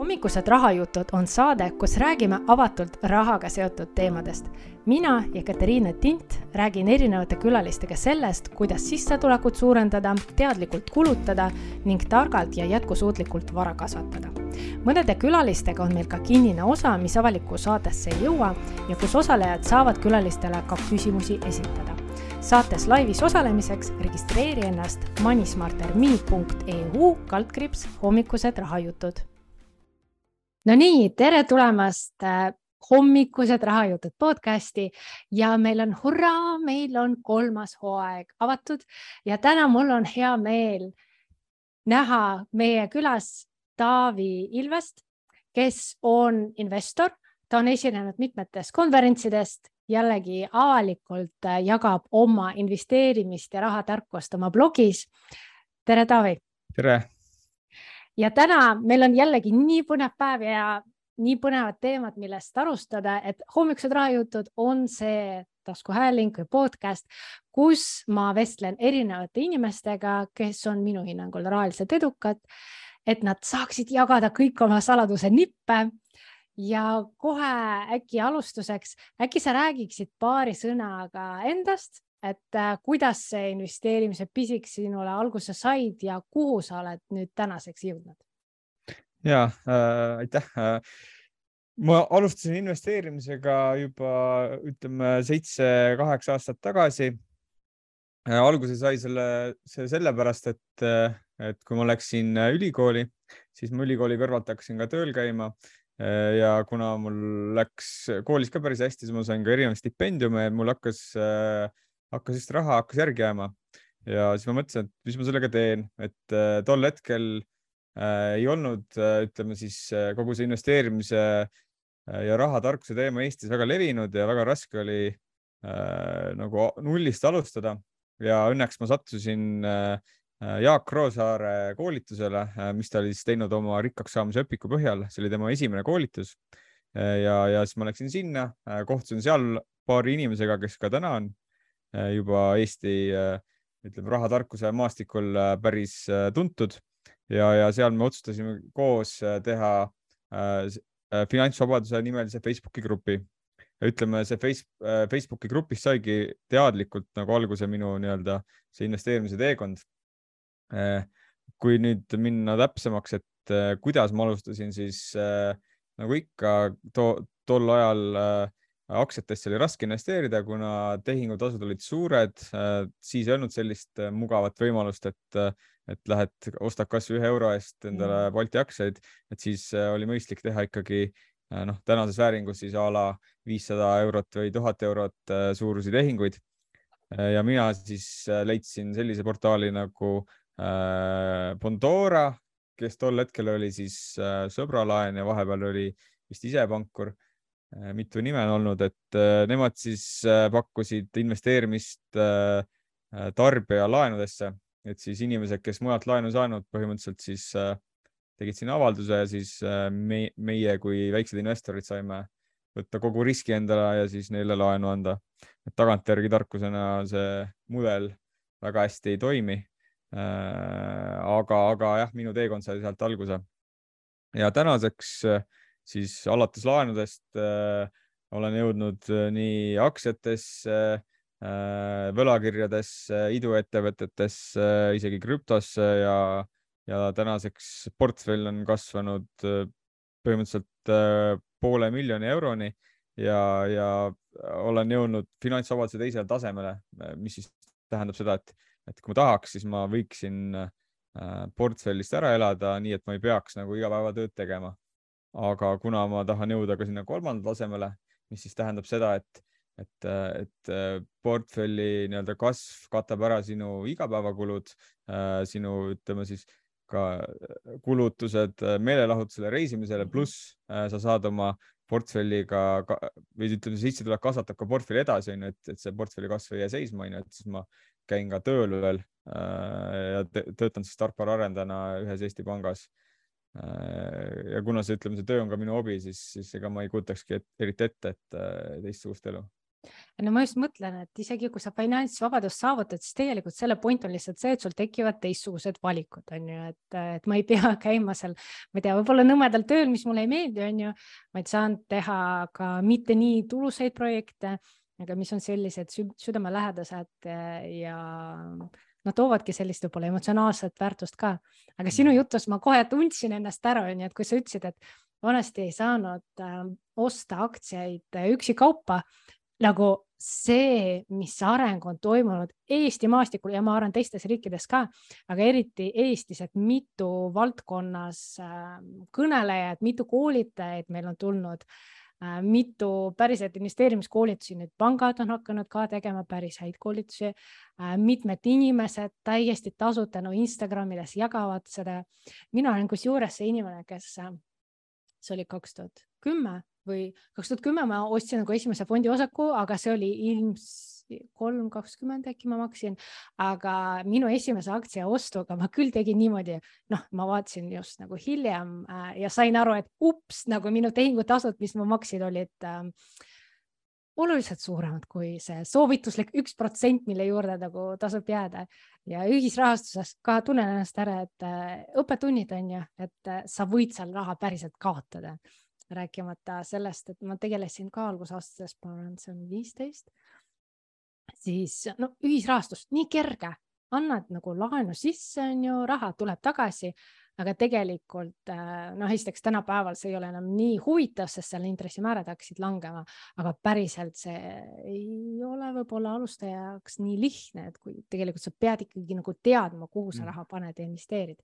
hommikused rahajutud on saade, kus räägime avatult rahaga seotud teemadest. mina, Jekateriina Tint, räägin erinevate külalistega sellest, kuidas sissetulekut suurendada, teadlikult kulutada ning targalt ja jätkusuutlikult vara kasvatada. mõnede külalistega on meil ka kinnine osa, mis avalikku saatesse ei jõua ja kus osalejad saavad külalistele ka küsimusi esitada saates laivis osalemiseks registreeri ennast moneysmarterme.eu kaldkriips hommikused rahajutud no nii, tere tulemast äh, hommikused rahajutud podcasti. Ja meil on hurraa, meil on kolmas hooaeg avatud. Ja täna mul on hea meel näha meie külas Taavi Ilvest, kes on investor, ta on esinenud mitmetest konverentsidest, jällegi avalikult äh, jagab oma investeerimist ja rahatarkust oma blogis. tere, Taavi. tere ja täna meil on jällegi nii põnev päev ja nii põnevad teemad, millest alustada, et hommikused rahajutud on see taskuhääling või podcast, kus ma vestlen erinevate inimestega, kes on minu hinnangul rahaliselt edukad, et nad saaksid jagada kõik oma saladuse nippe. ja kohe äkki alustuseks, äkki sa räägiksid paari sõnaga endast et äh, kuidas see investeerimise pisik sinule alguse said ja kuhu sa oled nüüd tänaseks jõudnud? ja äh, aitäh äh, ma alustasin investeerimisega juba ütleme seitse-kaheksa aastat tagasi. Äh, alguse sai selle, see sellepärast, et, et kui ma läksin ülikooli, siis ma ülikooli kõrvalt hakkasin ka tööl käima. ja kuna mul läks koolis ka päris hästi, siis ma sain ka erinevaid stipendiume mul hakkas äh, hakkas just raha hakkas järgi jääma. Ja siis ma mõtlesin, et mis ma sellega teen, et äh, tol hetkel äh, ei olnud äh,, ütleme siis äh, kogu see investeerimise ja rahatarkuse teema Eestis väga levinud ja väga raske oli äh, nagu nullist alustada. Ja õnneks ma sattusin äh, Jaak Roosaare koolitusele, mis ta oli siis teinud oma rikkaks saamise õpiku põhjal, see oli tema esimene koolitus. ja, ja siis ma läksin sinna, kohtusin seal paari inimesega, kes ka täna on juba Eesti äh, ütleme rahatarkuse maastikul äh, päris tuntud ja, ja seal me otsustasime koos teha finantsvabaduse nimelise Facebooki grupi. ütleme, see face, Facebooki grupist saigi teadlikult nagu alguse minu nii-öelda see investeerimise teekond. kui nüüd minna täpsemaks, et kuidas ma alustasin, siis nagu ikka to, tol ajal äh, aktsiatesse oli raske investeerida, kuna tehingutasud olid suured, äh, siis ei olnud sellist äh, mugavat võimalust, et, äh, et lähed, ostad kasvõi ühe euro eest endale mm. Balti aktsiaid, et siis oli mõistlik teha ikkagi noh, tänases vääringus siis a la viissada eurot või tuhat eurot suurusi tehinguid. ja mina siis leidsin sellise portaali nagu Bondora, kes tol hetkel oli siis sõbralaen ja vahepeal oli vist ise pankur Äh, mitu nime on olnud, et äh, nemad siis äh, pakkusid investeerimist tarbijalaenudesse, et siis inimesed, kes mujalt laenu saanud, põhimõtteliselt siis tegid sinna avalduse ja siis me, meie kui väiksed investorid saime võtta kogu riski endale ja siis neile laenu anda. tagantjärgi tarkusena see mudel väga hästi ei toimi. aga, aga jah, minu teekond sai sealt alguse. ja tänaseks äh, siis alates laenudest äh, olen jõudnud äh, nii aktsiatesse äh,, võlakirjadesse, iduettevõtetesse, isegi krüptosse ja, ja tänaseks portfell on kasvanud põhimõtteliselt poole miljoni euroni ja, ja olen jõudnud finantsvabaduse teisele tasemele, mis siis tähendab seda, et, et kui ma tahaks, siis ma võiksin portfellist ära elada, nii et ma ei peaks nagu igapäevatööd tegema aga kuna ma tahan jõuda ka sinna kolmandale tasemele, mis siis tähendab seda, et, et, et äh, portfelli nii-öelda kasv katab ära sinu igapäevakulud, äh, sinu, ütleme siis ka äh, kulutused meelelahutusele, reisimisele, mm-hmm. pluss sa saad oma portfelliga või ütleme, sissetulek kasvatab ka portfelli edasi, onju, et, et see portfelli kasv ei jää seisma, onju, et siis ma käin ka tööl veel ja töötan siis tarkvaraarendajana ühes Eesti pangas ja kuna see, ütleme, see töö on ka minu hobi, siis, siis ega ma ei kujutakski et, eriti ette, et äh, teistsugust elu. No ma just mõtlen, et isegi kui sa finantsvabadust saavutad, siis tegelikult selle point on lihtsalt see, et sul tekivad teistsugused valikud, on ju, et, et ma ei pea käima seal, ma ei tea, võib-olla nõmedal tööl, mis mulle ei meeldi, on ju, vaid saan teha ka mitte nii tulusaid projekte, aga mis on sellised südamelähedased ja nad toovadki sellist võib-olla emotsionaalset väärtust ka. aga sinu mm. jutus ma kohe tundsin ennast ära, on ju, et kui sa ütlesid, et vanasti ei saanud äh, osta aktsiaid üksikaupa, nagu see, mis areng on toimunud Eesti maastikul ja ma arvan teistes riikides ka, aga eriti Eestis, et mitu valdkonnas äh, kõnelejad, mitu koolitajaid meil on tulnud äh,, mitu päriselt investeerimiskoolitusi, nüüd pangad on hakanud ka tegema päris häid koolitusi äh,, mitmed inimesed täiesti tasuta no Instagramides jagavad seda. mina olen kusjuures see inimene, kes, äh, see oli kaks tuhat kümme või kaks tuhat kümme ma ostsin nagu esimese fondi osaku, aga see oli ilmselt kolm kakskümmend äkki ma maksin, aga minu esimese aktsia ostuga ma küll tegin niimoodi, noh, ma vaatasin just nagu hiljem äh, ja sain aru, et ups, nagu minu tehingutasud, mis ma maksin, olid äh, oluliselt suuremad kui see soovituslik üks protsent, mille juurde nagu tasub jääda. Ja ühisrahastuses ka tunnen ennast ära, et äh, õppetunnid on ju, et äh, sa võid seal raha päriselt kaotada. Rääkimata sellest, et ma tegelesin ka algusaastases, ma arvan, et see on viisteist, siis no ühisrahastus, nii kerge, annad nagu laenu sisse, on ju, raha tuleb tagasi, aga tegelikult äh, noh, esiteks tänapäeval see ei ole enam nii huvitav, sest seal intressimäärad hakkasid langema, aga päriselt see ei ole võib-olla alustaja jaoks nii lihtne, et kui tegelikult sa pead ikkagi nagu teadma, kuhu sa mm. raha paned ja investeerid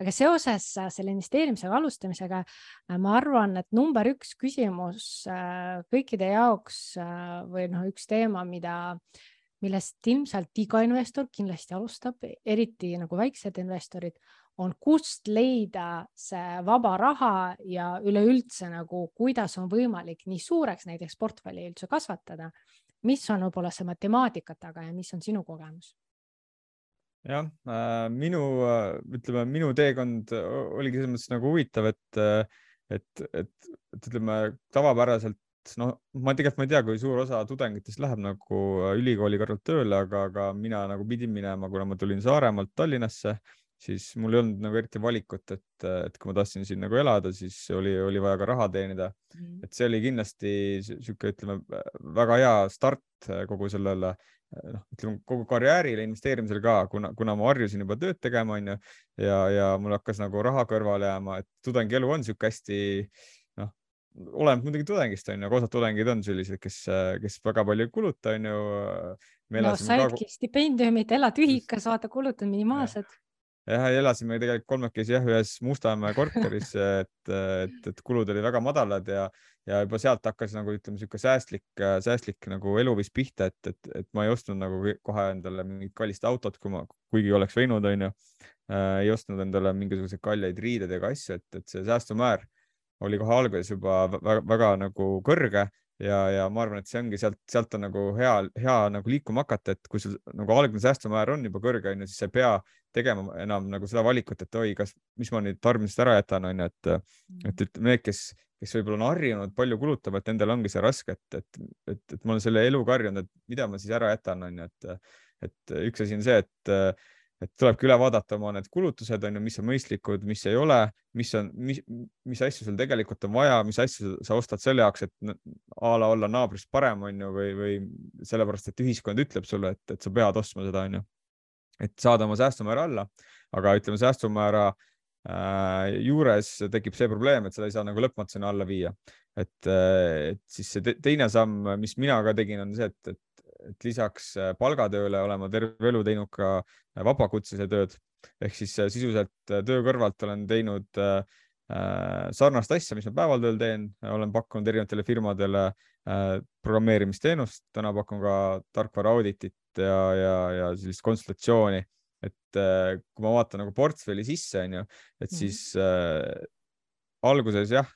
aga seoses äh, selle investeerimisega alustamisega äh, ma arvan, et number üks küsimus äh, kõikide jaoks või noh, üks teema, mida, millest ilmselt iga investor kindlasti alustab, eriti nagu väiksed investorid, on kust leida see vaba raha ja üleüldse nagu, kuidas on võimalik nii suureks näiteks portfelli üldse kasvatada. mis on võib-olla see matemaatika taga ja mis on sinu kogemus? Jah äh,, minu, äh, ütleme, minu teekond oligi selles mõttes nagu huvitav, et, äh, et, et, et ütleme tavapäraselt noh, ma tegelikult ma ei tea, kui suur osa tudengitest läheb nagu äh, ülikooli kõrvalt tööle, aga, aga mina nagu pidin minema, kuna ma tulin Saaremaalt Tallinnasse, siis mul ei olnud nagu eriti valikut, et, et kui ma tahtsin siin nagu elada, siis oli, oli vaja ka raha teenida. Mm.. et see oli kindlasti sihuke, ütleme väga hea start kogu sellele noh, ütleme kogu karjäärile investeerimisel ka, kuna, kuna ma harjusin juba tööd tegema, onju, ja, ja mul hakkas nagu raha kõrvale jääma, et tudengielu on sihuke hästi noh, oleneb muidugi tudengist onju, aga osad tudengid on sellised, kes, kes väga palju ei kuluta, onju. no saidki ka... stipendiumit, elad ühikas, vaata, kulutad minimaalsed jah, elasime tegelikult kolmekesi jah, ühes Mustamäe korteris, et, et, et kulud olid väga madalad ja, ja juba sealt hakkas nagu ütleme, niisugune säästlik, säästlik nagu eluviis pihta, et, et, et ma ei ostnud nagu kohe endale mingit kallist autot, kui ma, kuigi oleks võinud, onju äh,. ei ostnud endale mingisuguseid kalleid riideid ega asju, et, et see säästumäär oli kohe alguses juba väga, väga nagu kõrge ja, ja ma arvan, et see ongi sealt, sealt on nagu hea, hea nagu liikuma hakata, et kui sul nagu algne säästumäär on juba kõrge, onju, siis sa ei pea tegema enam nagu seda valikut, et oi, kas, mis ma nüüd tarbimisest ära jätan, onju, et, et ütleme need, kes, kes võib-olla on harjunud palju kulutama, et nendel ongi see raske, et, et, et, et ma olen selle eluga harjunud, et mida ma siis ära jätan, onju, et, et üks asi on see, et et tulebki üle vaadata oma need kulutused on ju, mis on mõistlikud, mis ei ole, mis on, mis, mis asju sul tegelikult on vaja, mis asju sa ostad selle jaoks, et a la olla naabrist parem on ju, või, või sellepärast, et ühiskond ütleb sulle, et, et sa pead ostma seda on ju. et saada oma säästumäära alla, aga ütleme, säästumäära äh, juures tekib see probleem, et seda ei saa nagu lõpmatuseni alla viia. et, äh, et siis see teine samm, mis mina ka tegin, on see, et, et et lisaks äh, palgatööle olen ma terve elu teinud ka äh, vabakutselise tööd. Ehk siis äh, sisuliselt töö kõrvalt olen teinud sarnast asja, mis ma päeval teen, olen pakkunud erinevatele firmadele programmeerimisteenust, täna pakun ka tarkvara auditit ja, ja, ja sellist konsultatsiooni, et kui ma vaatan nagu portfelli sisse, onju, et mhm. siis äh, alguses jah,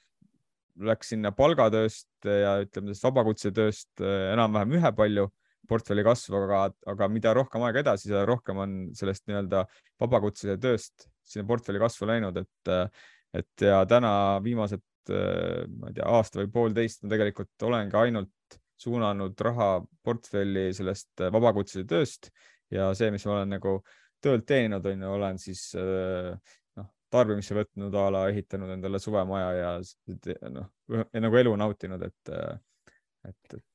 läks sinna palgatööst ja ütleme, vabakutse tööst enam-vähem ühepalju portfelli kasvu, aga, aga mida rohkem aega edasi, seda rohkem on sellest nii-öelda vabakutselise tööst sinna portfelli kasvu läinud, et, et ja täna viimased, ma ei tea, aasta või poolteist ma tegelikult olengi ainult suunanud raha portfelli sellest vabakutselise tööst ja see, mis ma olen nagu töölt teeninud, on ju, olen siis noh, tarbimisse võtnud a la ehitanud endale suvemaja ja noh, nagu elu nautinud, et, et, et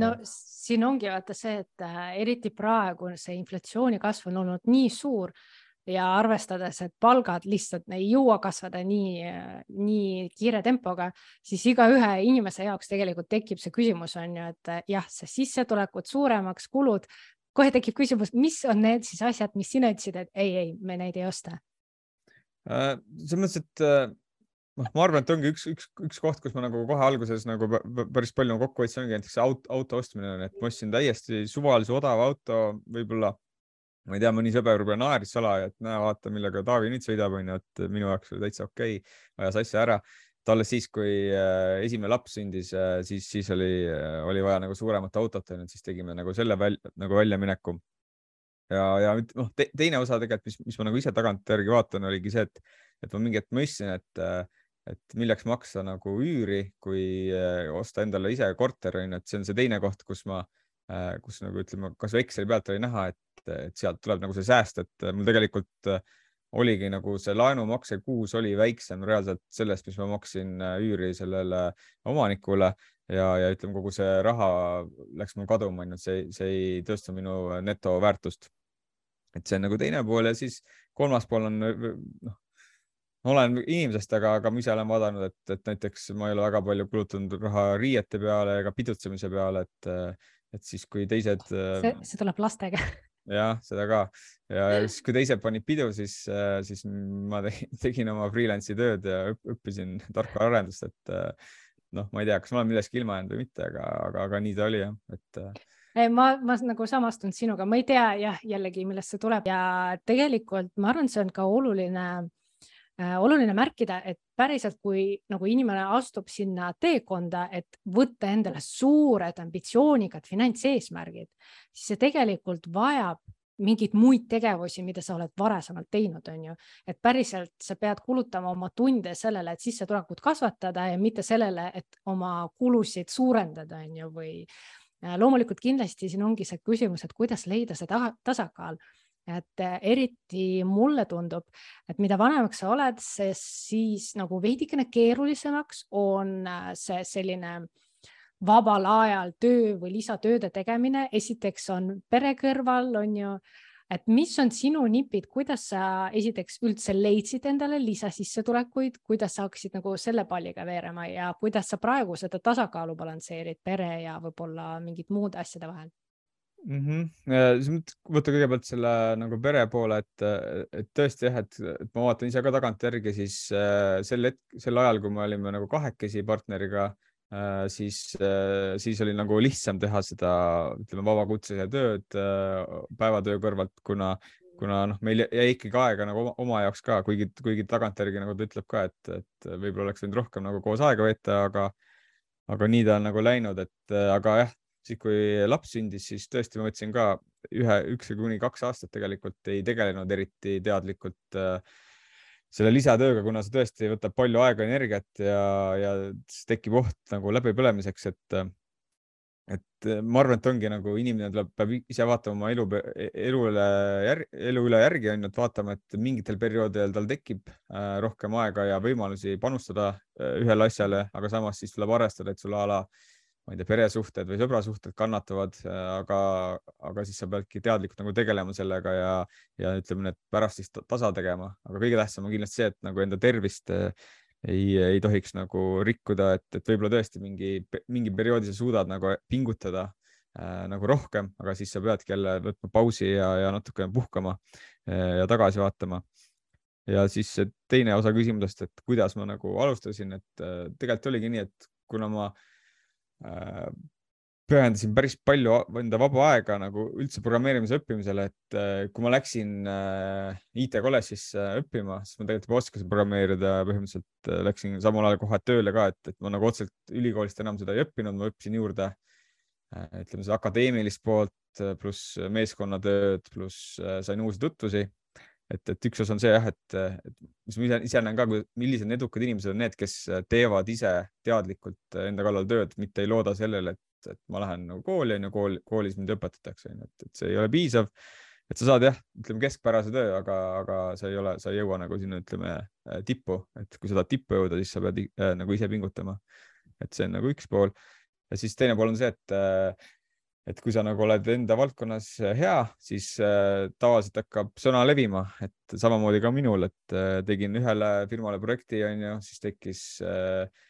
no siin ongi vaata see, et eriti praegu see inflatsiooni kasv on olnud nii suur ja arvestades, et palgad lihtsalt ei jõua kasvada nii, nii kiire tempoga, siis igaühe inimese jaoks tegelikult tekib see küsimus on ju, et jah, see sissetulekud suuremaks, kulud, kohe tekib küsimus, mis on need siis asjad, mis sina ütlesid, et ei, ei, me neid ei osta äh,? selles mõttes, et äh, noh, ma arvan, et ongi üks, üks, üks koht, kus ma nagu kohe alguses nagu päris palju kokku hoidsin, ongi näiteks auto, auto ostmine, et ma ostsin täiesti suvalise odava auto, võib-olla ma ei tea, mõni sõber võib-olla naeris salaja, et näe, vaata, millega Taavi nüüd sõidab, onju, et minu jaoks oli täitsa okei okay,, ajas asja ära. Et alles siis, kui äh, esimene laps sündis, äh, siis, siis oli, äh, oli vaja nagu suuremat autot, onju, et siis tegime nagu selle välja, nagu väljamineku. ja, ja noh te,, teine osa tegelikult, mis, mis ma nagu ise tagantjärgi vaatan, oligi see, et, et ma mingi hetk mõistsin, et et milleks maksta nagu üüri, kui osta endale ise korter, onju, et see on see teine koht, kus ma, kus nagu ütleme, kasvõi Exceli pealt oli näha, et, et sealt tuleb nagu see sääst, et mul tegelikult äh, oligi nagu see laenumakse kuus oli väiksem reaalselt sellest, mis ma maksin äh, üüri sellele omanikule ja, ja ütleme, kogu see raha läks mul kaduma, onju, see, see ei tõsta minu netoväärtust. et see on nagu teine pool ja siis kolmas pool on noh, olen inimesest, aga, aga ma ise olen vaadanud, et, et näiteks ma ei ole väga palju kulutanud raha riiete peale ega pidutsemise peale, et, et siis kui teised. see tuleb lastega jah, seda ka. Ja siis, kui teised panid pidu, siis, äh, siis ma tegin, oma freelance'i tööd ja õppisin tarkvaraarendust, et äh, noh, ma ei tea, kas ma olen millestki ilma jäänud või mitte, aga, aga, aga nii ta oli jah, et äh, ma, ma nagu samastun sinuga, ma ei tea jah, jällegi, millest see tuleb. Ja tegelikult ma arvan, see on ka oluline oluline märkida, et päriselt, kui nagu inimene astub sinna teekonda, et võtta endale suured ambitsioonikad finantseesmärgid, siis see tegelikult vajab mingeid muid tegevusi, mida sa oled varasemalt teinud, on ju, et päriselt sa pead kulutama oma tunde sellele, et sissetulekut kasvatada ja mitte sellele, et oma kulusid suurendada, on ju, või äh, loomulikult kindlasti siin ongi see küsimus, et kuidas leida see tasakaal et äh, eriti mulle tundub, et mida vanemaks sa oled, siis nagu veidikene keerulisemaks on äh, see selline vabal ajal töö või lisatööde tegemine. esiteks on pere kõrval, on ju, et mis on sinu nipid, kuidas sa esiteks üldse leidsid endale lisasissetulekuid, kuidas sa hakkasid nagu selle palliga veerema ja kuidas sa praegu seda tasakaalu balansseerid pere ja võib-olla mingite muude asjade vahel? Mm. -hmm. võtta kõigepealt selle nagu pere poole, et, et tõesti jah, et, et ma vaatan ise ka tagantjärgi, siis äh, sel hetk, sel ajal, kui me olime nagu kahekesi partneriga äh,, siis äh,, siis oli nagu lihtsam teha seda, ütleme, vabakutselise tööd äh, päevatöö kõrvalt, kuna, kuna noh, meil jäi ikkagi aega nagu oma, oma jaoks ka, kuigi, kuigi tagantjärgi nagu ta ütleb ka, et, et võib-olla oleks võinud rohkem nagu koos aega veeta, aga, aga nii ta on nagu läinud, et aga jah, siis kui laps sündis, siis tõesti ma võtsin ka ühe, üks kuni kaks aastat tegelikult ei tegelenud eriti teadlikult äh, selle lisatööga, kuna see tõesti võtab palju aega, energiat ja, ja siis tekib oht nagu läbipõlemiseks, et et ma arvan, et ongi nagu inimene tuleb, peab ise vaatama oma elu, elu üle, elu üle järgi on ju, et vaatama, et mingitel perioodidel tal tekib äh, rohkem aega ja võimalusi panustada äh, ühele asjale, aga samas siis tuleb arvestada, et sul a la äh, ma ei tea, peresuhted või sõbrasuhted kannatavad, aga, aga siis sa peadki teadlikult nagu tegelema sellega ja, ja ütleme, need pärast siis tasa tegema, aga kõige tähtsam on kindlasti see, et nagu enda tervist eh, ei, ei tohiks nagu rikkuda, et, et võib-olla tõesti mingi, mingi perioodi sa suudad nagu pingutada äh, nagu rohkem, aga siis sa peadki jälle võtma pausi ja, ja natukene puhkama äh, ja tagasi vaatama. Ja siis teine osa küsimusest, et kuidas ma nagu alustasin, et äh, tegelikult oligi nii, et kuna ma äh, Äh, pühendasin päris palju enda vaba aega nagu üldse programmeerimise õppimisele, et äh, kui ma läksin äh, IT-kolledžisse õppima, siis ma tegelikult juba oskasin programmeerida põhimõtteliselt läksin samal ajal kohe tööle ka, et, et ma nagu otseselt ülikoolist enam seda ei õppinud, ma õppisin juurde ütleme seda akadeemilist poolt pluss meeskonnatööd, pluss sain uusi tutvusi et, et üks osa on see jah, et, et mis ma ise, ise näen ka, millised edukad inimesed on need, kes teevad ise teadlikult enda kallal tööd, mitte ei looda sellele, et et ma lähen nagu kooli onju, kool, koolis mind õpetatakse onju, et, et see ei ole piisav. et sa saad jah, ütleme keskpärase töö, aga, aga sa ei ole, sa ei jõua nagu sinna, ütleme tippu, et kui sa tahad tippu jõuda, siis sa pead äh, nagu ise pingutama. et see on nagu üks pool ja siis teine pool on see, et äh, et kui sa nagu oled enda valdkonnas hea, siis äh, tavaliselt hakkab sõna levima, et samamoodi ka minul, et äh, tegin ühele firmale projekti, onju, siis tekkis äh,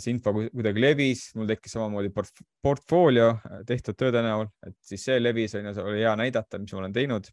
see info kuidagi levis, mul tekkis samamoodi port portfoolio tehtud tööde näol, et siis see levis, onju, oli hea näidata, mis ma olen teinud.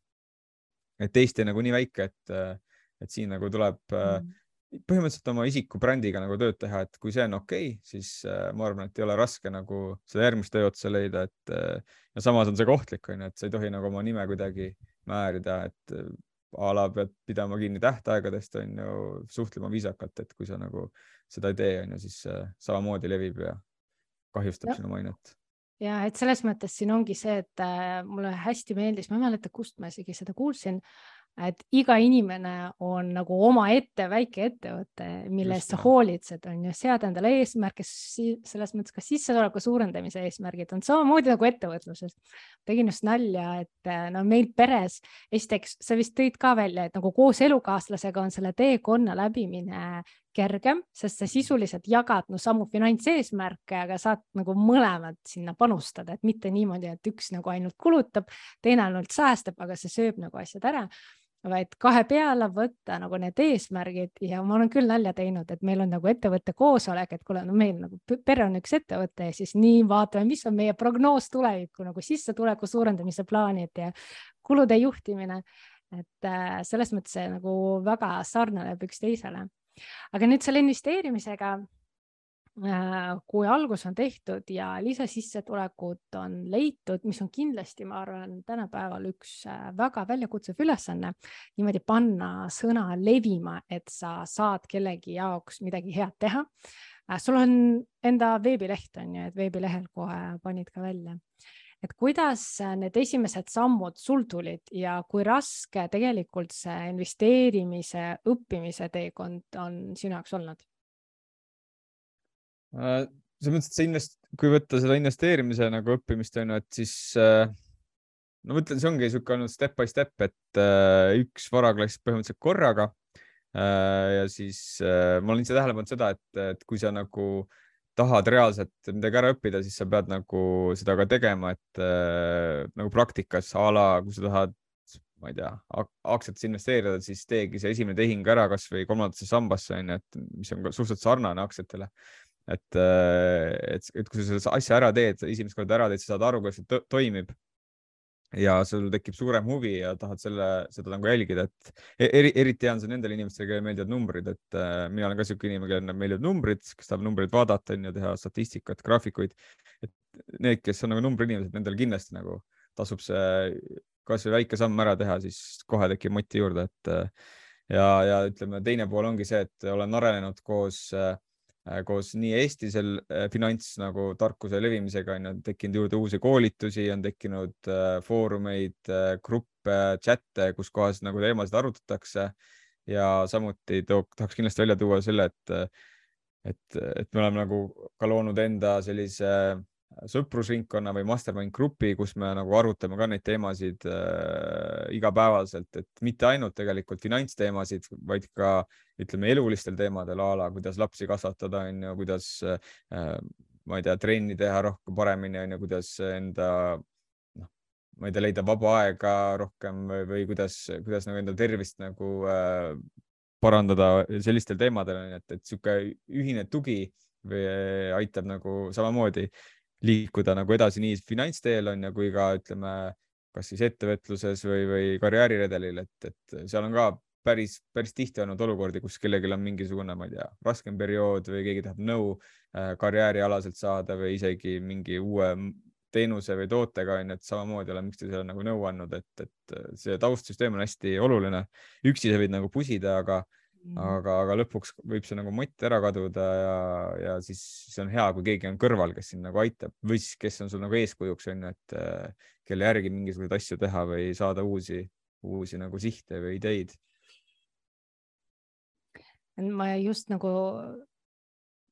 et Eesti on nagu nii väike, et, et siin nagu tuleb mm põhimõtteliselt oma isiku brändiga nagu tööd teha, et kui see on okei okay,, siis äh, ma arvan, et ei ole raske nagu seda järgmist tööotsa leida, et äh, ja samas on see kohtlik, onju, et sa ei tohi nagu oma nime kuidagi määrida, et äh, a la pead pidama kinni tähtaegadest, onju, suhtlema viisakalt, et kui sa nagu seda ei tee, onju, siis äh, samamoodi levib ja kahjustab ja. sinu mainet ja et selles mõttes siin ongi see, et äh, mulle hästi meeldis, ma ei mäleta, kust ma isegi seda kuulsin, et iga inimene on nagu omaette väike ettevõte, mille eest sa hoolitsed, on ju, sead endale eesmärke, selles mõttes ka sissetuleku suurendamise eesmärgid on samamoodi nagu ettevõtluses. tegin just nalja, et no meil peres, esiteks sa vist tõid ka välja, et nagu koos elukaaslasega on selle teekonna läbimine kergem, sest sa sisuliselt jagad no samu finantseesmärke, aga saad nagu mõlemad sinna panustada, et mitte niimoodi, et üks nagu ainult kulutab, teine ainult säästab, aga see sööb nagu asjad ära vaid kahe peale võtta nagu need eesmärgid ja ma olen küll nalja teinud, et meil on nagu ettevõtte koosolek, et kuule, no meil nagu pere on üks ettevõte ja siis nii vaatame, mis on meie prognoos tulevikku nagu sissetuleku suurendamise plaanid ja kulude juhtimine. et äh, selles mõttes nagu väga sarnaneb üksteisele. aga nüüd selle investeerimisega kui algus on tehtud ja lisasissetulekut on leitud, mis on kindlasti, ma arvan, tänapäeval üks äh, väga väljakutsuv ülesanne, niimoodi panna sõna levima, et sa saad kellegi jaoks midagi head teha. Äh, sul on enda veebileht on ju, et veebilehel kohe panid ka välja et kuidas need esimesed sammud sul tulid ja kui raske tegelikult see investeerimise õppimise teekond on sinu jaoks olnud? Äh, selles mõttes, et see invest-, kui võtta seda investeerimise nagu õppimist on ju, et siis äh, no ma ütlen, see ongi niisugune olnud step by step, et äh, üks varaklass põhimõtteliselt korraga. ja siis ma olen ise tähele pannud seda, et, et kui sa nagu tahad reaalselt midagi ära õppida, siis sa pead nagu seda ka tegema, et nagu praktikas a la, kui sa tahad ma ei tea, aktsiatesse investeerida, siis teegi see esimene tehing ära kasvõi kolmandasse sambasse onju, et mis on suhteliselt sarnane aktsiatele et, äh, et, et kui sa selle asja ära teed, esimest korda ära teed, sa saad aru, kuidas see toimib. ja sul tekib suurem huvi ja tahad selle, seda nagu jälgida, et e-, eri, eriti hea on see nendele inimestele, kellele meeldivad numbrid, et äh, mina olen ka siuke inimene, kellele meeldivad numbrid, kes tahab numbreid vaadata, on ju, teha statistikat, graafikuid. et need, kes on nagu numbriinimesed, nendel kindlasti nagu tasub see kasvõi väike samm ära teha, siis kohe tekib moti juurde, et ja, ja ütleme, teine pool ongi see, et olen arenenud koos äh, Äh, koos nii Eesti seal äh, finants nagu tarkuse levimisega on tekkinud juurde uusi koolitusi, on tekkinud äh, foorumeid, gruppe, chat'e, kus kohas nagu teemasid arutatakse. Ja samuti too, tahaks kindlasti välja tuua selle, et, et, et me oleme nagu ka loonud enda sellise sõprusringkonna või mastermind grupi, kus me nagu arutame ka neid teemasid äh, igapäevaselt, et mitte ainult tegelikult finantsteemasid, vaid ka ütleme elulistel teemadel a la kuidas lapsi kasvatada, on ju, kuidas äh, ma ei tea, trenni teha rohkem paremini, on ju, kuidas enda noh, ma ei tea, leida vaba aega rohkem või, või kuidas, kuidas nagu enda tervist nagu äh, parandada sellistel teemadel, et, et niisugune ühine tugi või aitab nagu samamoodi liikuda nagu edasi nii finantsteel on ju, kui ka ütleme, kas siis ettevõtluses või, või karjääriredelil, et, et seal on ka päris, päris tihti olnud olukordi, kus kellelgi on mingisugune, ma ei tea, raskem periood või keegi tahab nõu äh, karjäärialaselt saada või isegi mingi uue teenuse või tootega on ju, et samamoodi oleme üksteisele nagu nõu andnud, et, et see taustsüsteem on hästi oluline. üksi sa võid nagu pusida, aga. Aga, aga lõpuks võib see nagu mott ära kaduda ja, ja siis see on hea, kui keegi on kõrval, kes sind nagu aitab või siis, kes on sul nagu eeskujuks on ju, et äh, kelle järgi mingisuguseid asju teha või saada uusi, uusi nagu sihte või ideid. ma just nagu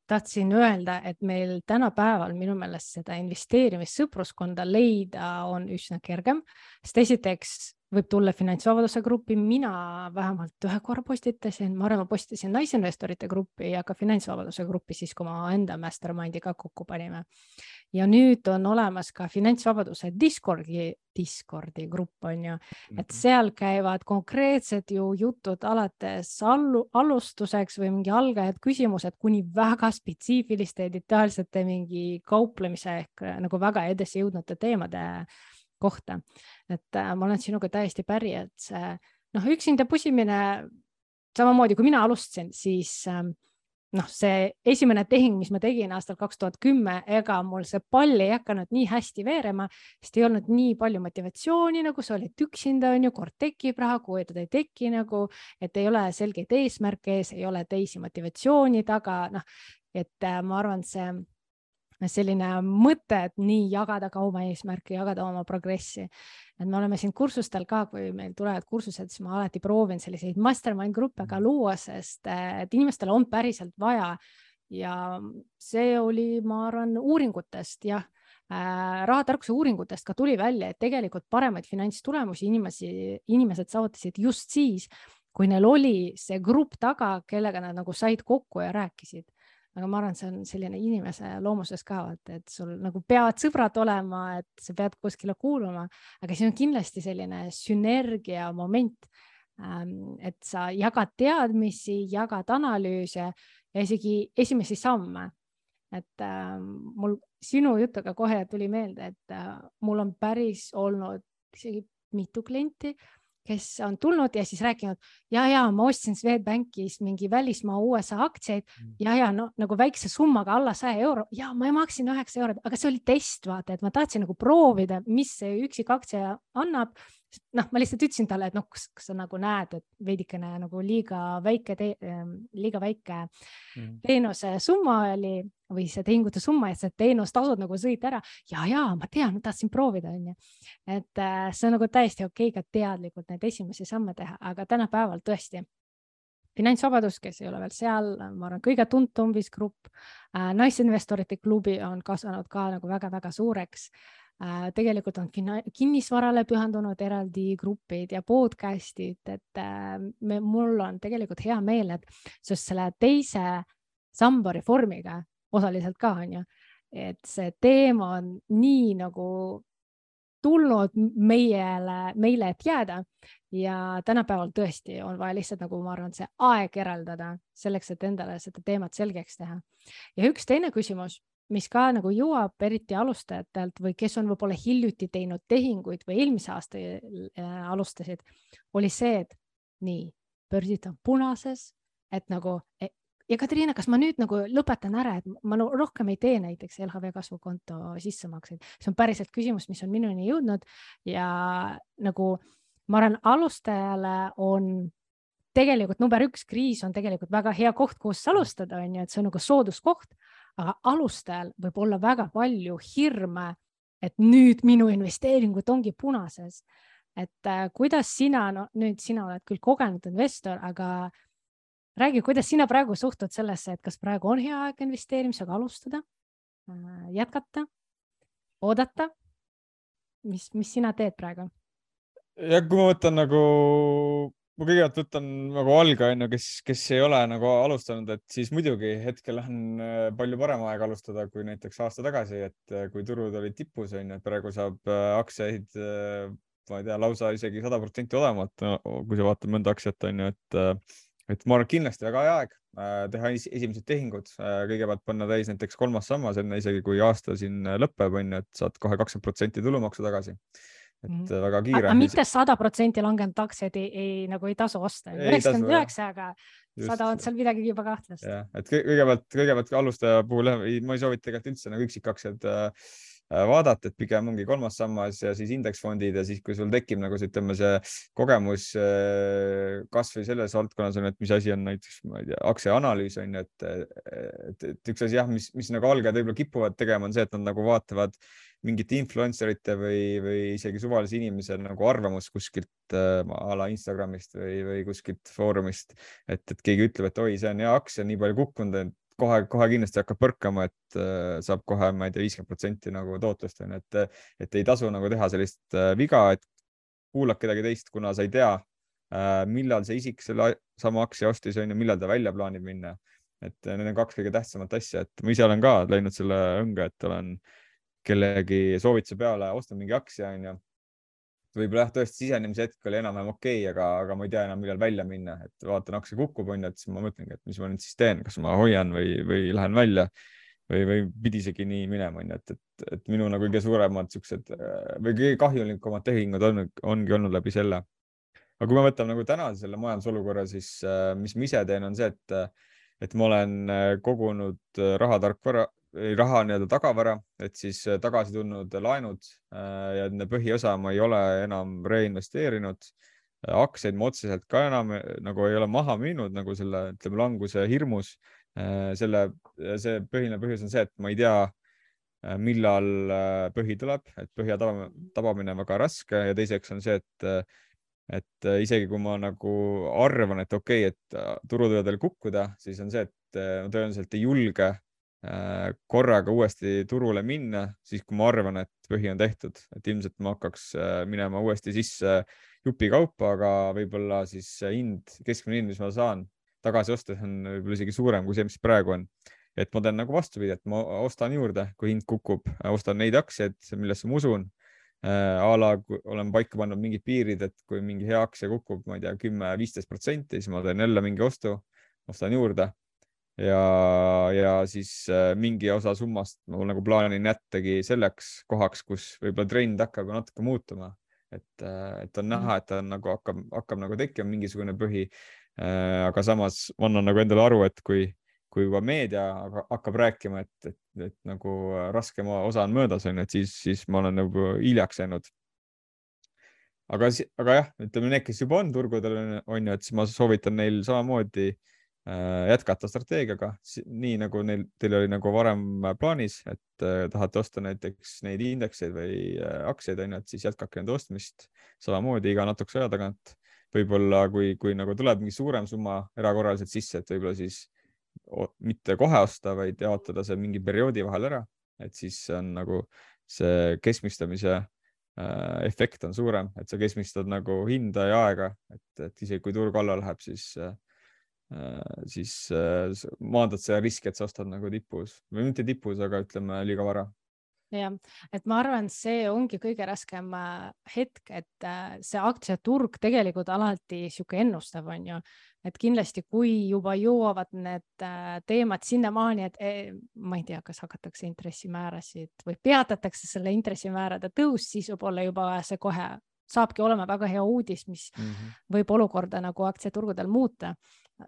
tahtsin öelda, et meil tänapäeval minu meelest seda investeerimissõpruskonda leida on üsna kergem, sest esiteks võib tulla finantsvabaduse gruppi, mina vähemalt ühe korra postitasin, ma arvan, ma postitasin naisinvestorite gruppi ja ka finantsvabaduse gruppi siis, kui ma enda mastermind'iga kokku panime. ja nüüd on olemas ka finantsvabaduse Discordi, Discordi grupp on ju, et mhm. seal käivad konkreetsed ju jutud alates allu, alustuseks või mingi algajad küsimused kuni väga spetsiifiliste detailsete mingi kauplemise ehk nagu väga edasi jõudnute teemade kohta. et äh, ma olen sinuga täiesti päri, et see noh, üksinda pusimine samamoodi kui mina alustasin, siis äh, noh, see esimene tehing, mis ma tegin aastal kaks tuhat kümme, ega mul see pall ei hakanud nii hästi veerema, sest ei olnud nii palju motivatsiooni, nagu sa olid üksinda, on ju, kord tekib raha, kui ta ei teki nagu, et ei ole selgeid eesmärke ees, ei ole teisi motivatsiooni taga, noh, et äh, ma arvan, see selline mõte, et nii jagada ka oma eesmärke, jagada oma progressi. et me oleme siin kursustel ka, kui meil tulevad kursused, siis ma alati proovin selliseid mastermind gruppe ka luua, sest et inimestel on päriselt vaja. ja see oli, ma arvan, uuringutest jah äh,, rahatarkuse uuringutest ka tuli välja, et tegelikult paremaid finantstulemusi inimesi, inimesed saavutasid just siis, kui neil oli see grupp taga, kellega nad nagu said kokku ja rääkisid aga ma arvan, see on selline inimese loomuses ka, et, et sul nagu peavad sõbrad olema, et sa pead kuskile kuuluma, aga siin on kindlasti selline sünergia moment. Ähm, et sa jagad teadmisi, jagad analüüse ja isegi esimesi samme. et äh, mul sinu jutuga kohe tuli meelde, et äh, mul on päris olnud isegi mitu klienti kes on tulnud ja siis rääkinud ja, ja ma ostsin Swedbankis mingi välismaa USA aktsiaid. Mm. ja, ja no nagu väikse summaga alla saja euro. Ja ma maksin üheksa eurot, aga see oli test, vaata, et ma tahtsin nagu proovida, mis see üksik aktsia annab noh, ma lihtsalt ütlesin talle, et noh, kas, kas sa nagu näed, et veidikene nagu liiga väike, ehm, liiga väike mm. teenuse summa oli või see tehingute summa, et see teenustasud nagu sõid ära ja, ja ma tean, ma tahtsin proovida, onju. et äh, see on nagu täiesti okei okay, ka teadlikult neid esimesi samme teha, aga tänapäeval tõesti finantsvabadus, kes ei ole veel seal, ma arvan, kõige tuntum vist grupp äh,, naisinvestorite klubi on kasvanud ka nagu väga-väga suureks Äh, tegelikult on kinnisvarale pühendunud eraldi grupid ja podcast'id, et äh, me, mul on tegelikult hea meel, et seoses selle teise samba reformiga osaliselt ka on ju, et see teema on nii nagu tulnud meile, meile, et jääda ja tänapäeval tõesti on vaja lihtsalt nagu ma arvan, see aeg eraldada selleks, et endale seda teemat selgeks teha. ja üks teine küsimus mis ka nagu jõuab eriti alustajatelt või kes on võib-olla hiljuti teinud tehinguid või eelmise aasta äh, alustasid, oli see, et nii, börsid on punases, et nagu e, ja Katriina, kas ma nüüd nagu lõpetan ära, et ma no, rohkem ei tee näiteks LHV kasvukonto sissemakseid, see on päriselt küsimus, mis on minuni jõudnud ja nagu ma arvan, alustajale on tegelikult number üks kriis on tegelikult väga hea koht, kus alustada, on ju, et see on nagu sooduskoht aga alustajal võib olla väga palju hirme, et nüüd minu investeeringud ongi punases. et äh, kuidas sina, no nüüd sina oled küll kogenud investor, aga räägi, kuidas sina praegu suhtud sellesse, et kas praegu on hea aeg investeerimisega alustada äh,, jätkata, oodata? mis, mis sina teed praegu? ja kui ma võtan nagu ma kõigepealt võtan nagu algaja, onju, kes, kes ei ole nagu alustanud, et siis muidugi hetkel on äh, palju parem aeg alustada kui näiteks aasta tagasi, et äh, kui turud olid tipus, onju, et praegu saab äh, aktsiaid, ma ei tea, lausa isegi sada protsenti odavamalt no,, kui sa vaatad mõnda aktsiat, onju, et, et ma arvan, kindlasti väga hea aeg teha esimesed tehingud, kõigepealt panna täis näiteks kolmas sammas, enne isegi kui aasta siin lõpeb, onju, et saad kohe kakskümmend protsenti tulumaksu tagasi et -hmm. väga kiire. mitte sada protsenti langenud aktsiaid ei, ei nagu ei tasu osta, üheksakümmend üheksa, aga sada on seal midagi juba kahtlast. jah, et kõigepealt, kõigepealt alustaja puhul jah, ma ei soovita tegelikult üldse nagu üksikaktsiad äh, äh, vaadata, et pigem ongi kolmas sammas ja siis indeksfondid ja siis, kui sul tekib nagu see, ütleme, see kogemus äh, kasvõi selles valdkonnas on, et mis asi on näiteks, ma ei tea, aktsiaanalüüs on ju, et, et, et üks asi jah, mis, mis nagu algajad võib-olla kipuvad tegema, on see, et nad nagu vaatavad mingite influencerite või, või isegi suvalise inimese nagu arvamus kuskilt äh, a la Instagramist või, või kuskilt foorumist, et, et keegi ütleb, et oi, see on hea aktsia, nii palju kukkunud, et kohe-kohe kindlasti hakkab põrkama, et äh, saab kohe, ma ei tea, viiskümmend protsenti nagu tootlust on et, et ei tasu nagu teha sellist äh, viga, et kuulad kedagi teist, kuna sa ei tea, millal see isik selle sama aktsia ostis, on ju, millal ta välja plaanib minna. et need on kaks kõige tähtsamat asja, et ma ise olen ka läinud selle õnge, et olen kellegi soovituse peale ostnud mingi aktsia, on ju võib-olla jah, tõesti sisenemise hetk oli enam-vähem okei okay,, aga, aga ma ei tea enam, millal välja minna, et vaatan, aktsia kukub, onju, et siis ma mõtlengi, et mis ma nüüd siis teen, kas ma hoian või, või lähen välja või, või pidi isegi nii minema, onju, et, et, et minu nagu kõige suuremad siuksed või kõige kahjulikumad tehingud on, ongi olnud läbi selle. aga kui me võtame nagu tänase selle majandusolukorra, siis mis ma ise teen, on see, et, et ma olen kogunud rahatarkvara raha nii-öelda tagavara, et siis äh, tagasi tulnud laenud äh, ja nende põhiosa ma ei ole enam reinvesteerinud. Äh, aktsiaid ma otseselt ka enam nagu ei ole maha müünud nagu selle, ütleme languse hirmus. selle, see põhiline põhjus on see, et ma ei tea, millal põhi tuleb, et põhja tabamine on väga raske ja teiseks on see, et et isegi kui ma nagu arvan, et okei okay,, et turud võivad veel kukkuda, siis on see, et ma tõenäoliselt ei julge Äh, korraga uuesti turule minna, siis kui ma arvan, et põhi on tehtud, et ilmselt ma hakkaks äh, minema uuesti sisse jupikaupa, aga võib-olla siis hind, keskmine hind, mis ma saan tagasi ostes on võib-olla isegi suurem kui see, mis praegu on. et ma teen nagu vastupidi, et ma ostan juurde, kui hind kukub, ostan neid aktsiaid, millesse ma usun äh, a la olen paika pannud mingid piirid, et kui mingi hea aktsia kukub, ma ei tea, kümme, viisteist protsenti, siis ma teen jälle mingi ostu, ostan juurde ja, ja siis äh, mingi osa summast ma nagu plaanin jättagi selleks kohaks, kus võib-olla trend hakkab natuke muutuma, et, äh, et on näha, mm. et ta on nagu hakkab, hakkab nagu tekkima mingisugune põhi. Äh, aga samas ma annan nagu endale aru, et kui, kui juba meedia hakkab rääkima, et, et, et nagu raskem osa on möödas, on ju, et siis, siis ma olen nagu hiljaks jäänud aga, aga jah, ütleme need, kes juba on turgudel on ju, et siis ma soovitan neil samamoodi Äh, jätkata strateegiaga, nii nagu neil, teil oli nagu varem plaanis, et äh, tahate osta näiteks neid indekseid või äh, aktsiaid, on ju, et siis jätkake nende ostmist samamoodi iga natukese aja tagant. võib-olla kui, kui nagu tuleb mingi suurem summa erakorraliselt sisse, et võib-olla siis mitte kohe osta, vaid jaotada see mingi perioodi vahel ära, et siis on nagu see keskmistamise efekt on suurem, et sa keskmistad nagu hinda ja aega, et, et isegi kui turg alla läheb, siis äh, Äh, siis äh, maandad seda riski, et sa ostad nagu tipus või mitte tipus, aga ütleme liiga vara. Jah, et ma arvan, see ongi kõige raskem äh, hetk, et see aktsiaturg tegelikult alati sihuke ennustav on ju, et kindlasti, kui juba jõuavad need teemad sinnamaani, et eh, ma ei tea, kas hakatakse intressimäärasid või peatatakse selle intressimäärade tõus, siis võib-olla juba see kohe saabki olema väga hea uudis, mis mm -hmm. võib olukorda nagu aktsiaturgudel muuta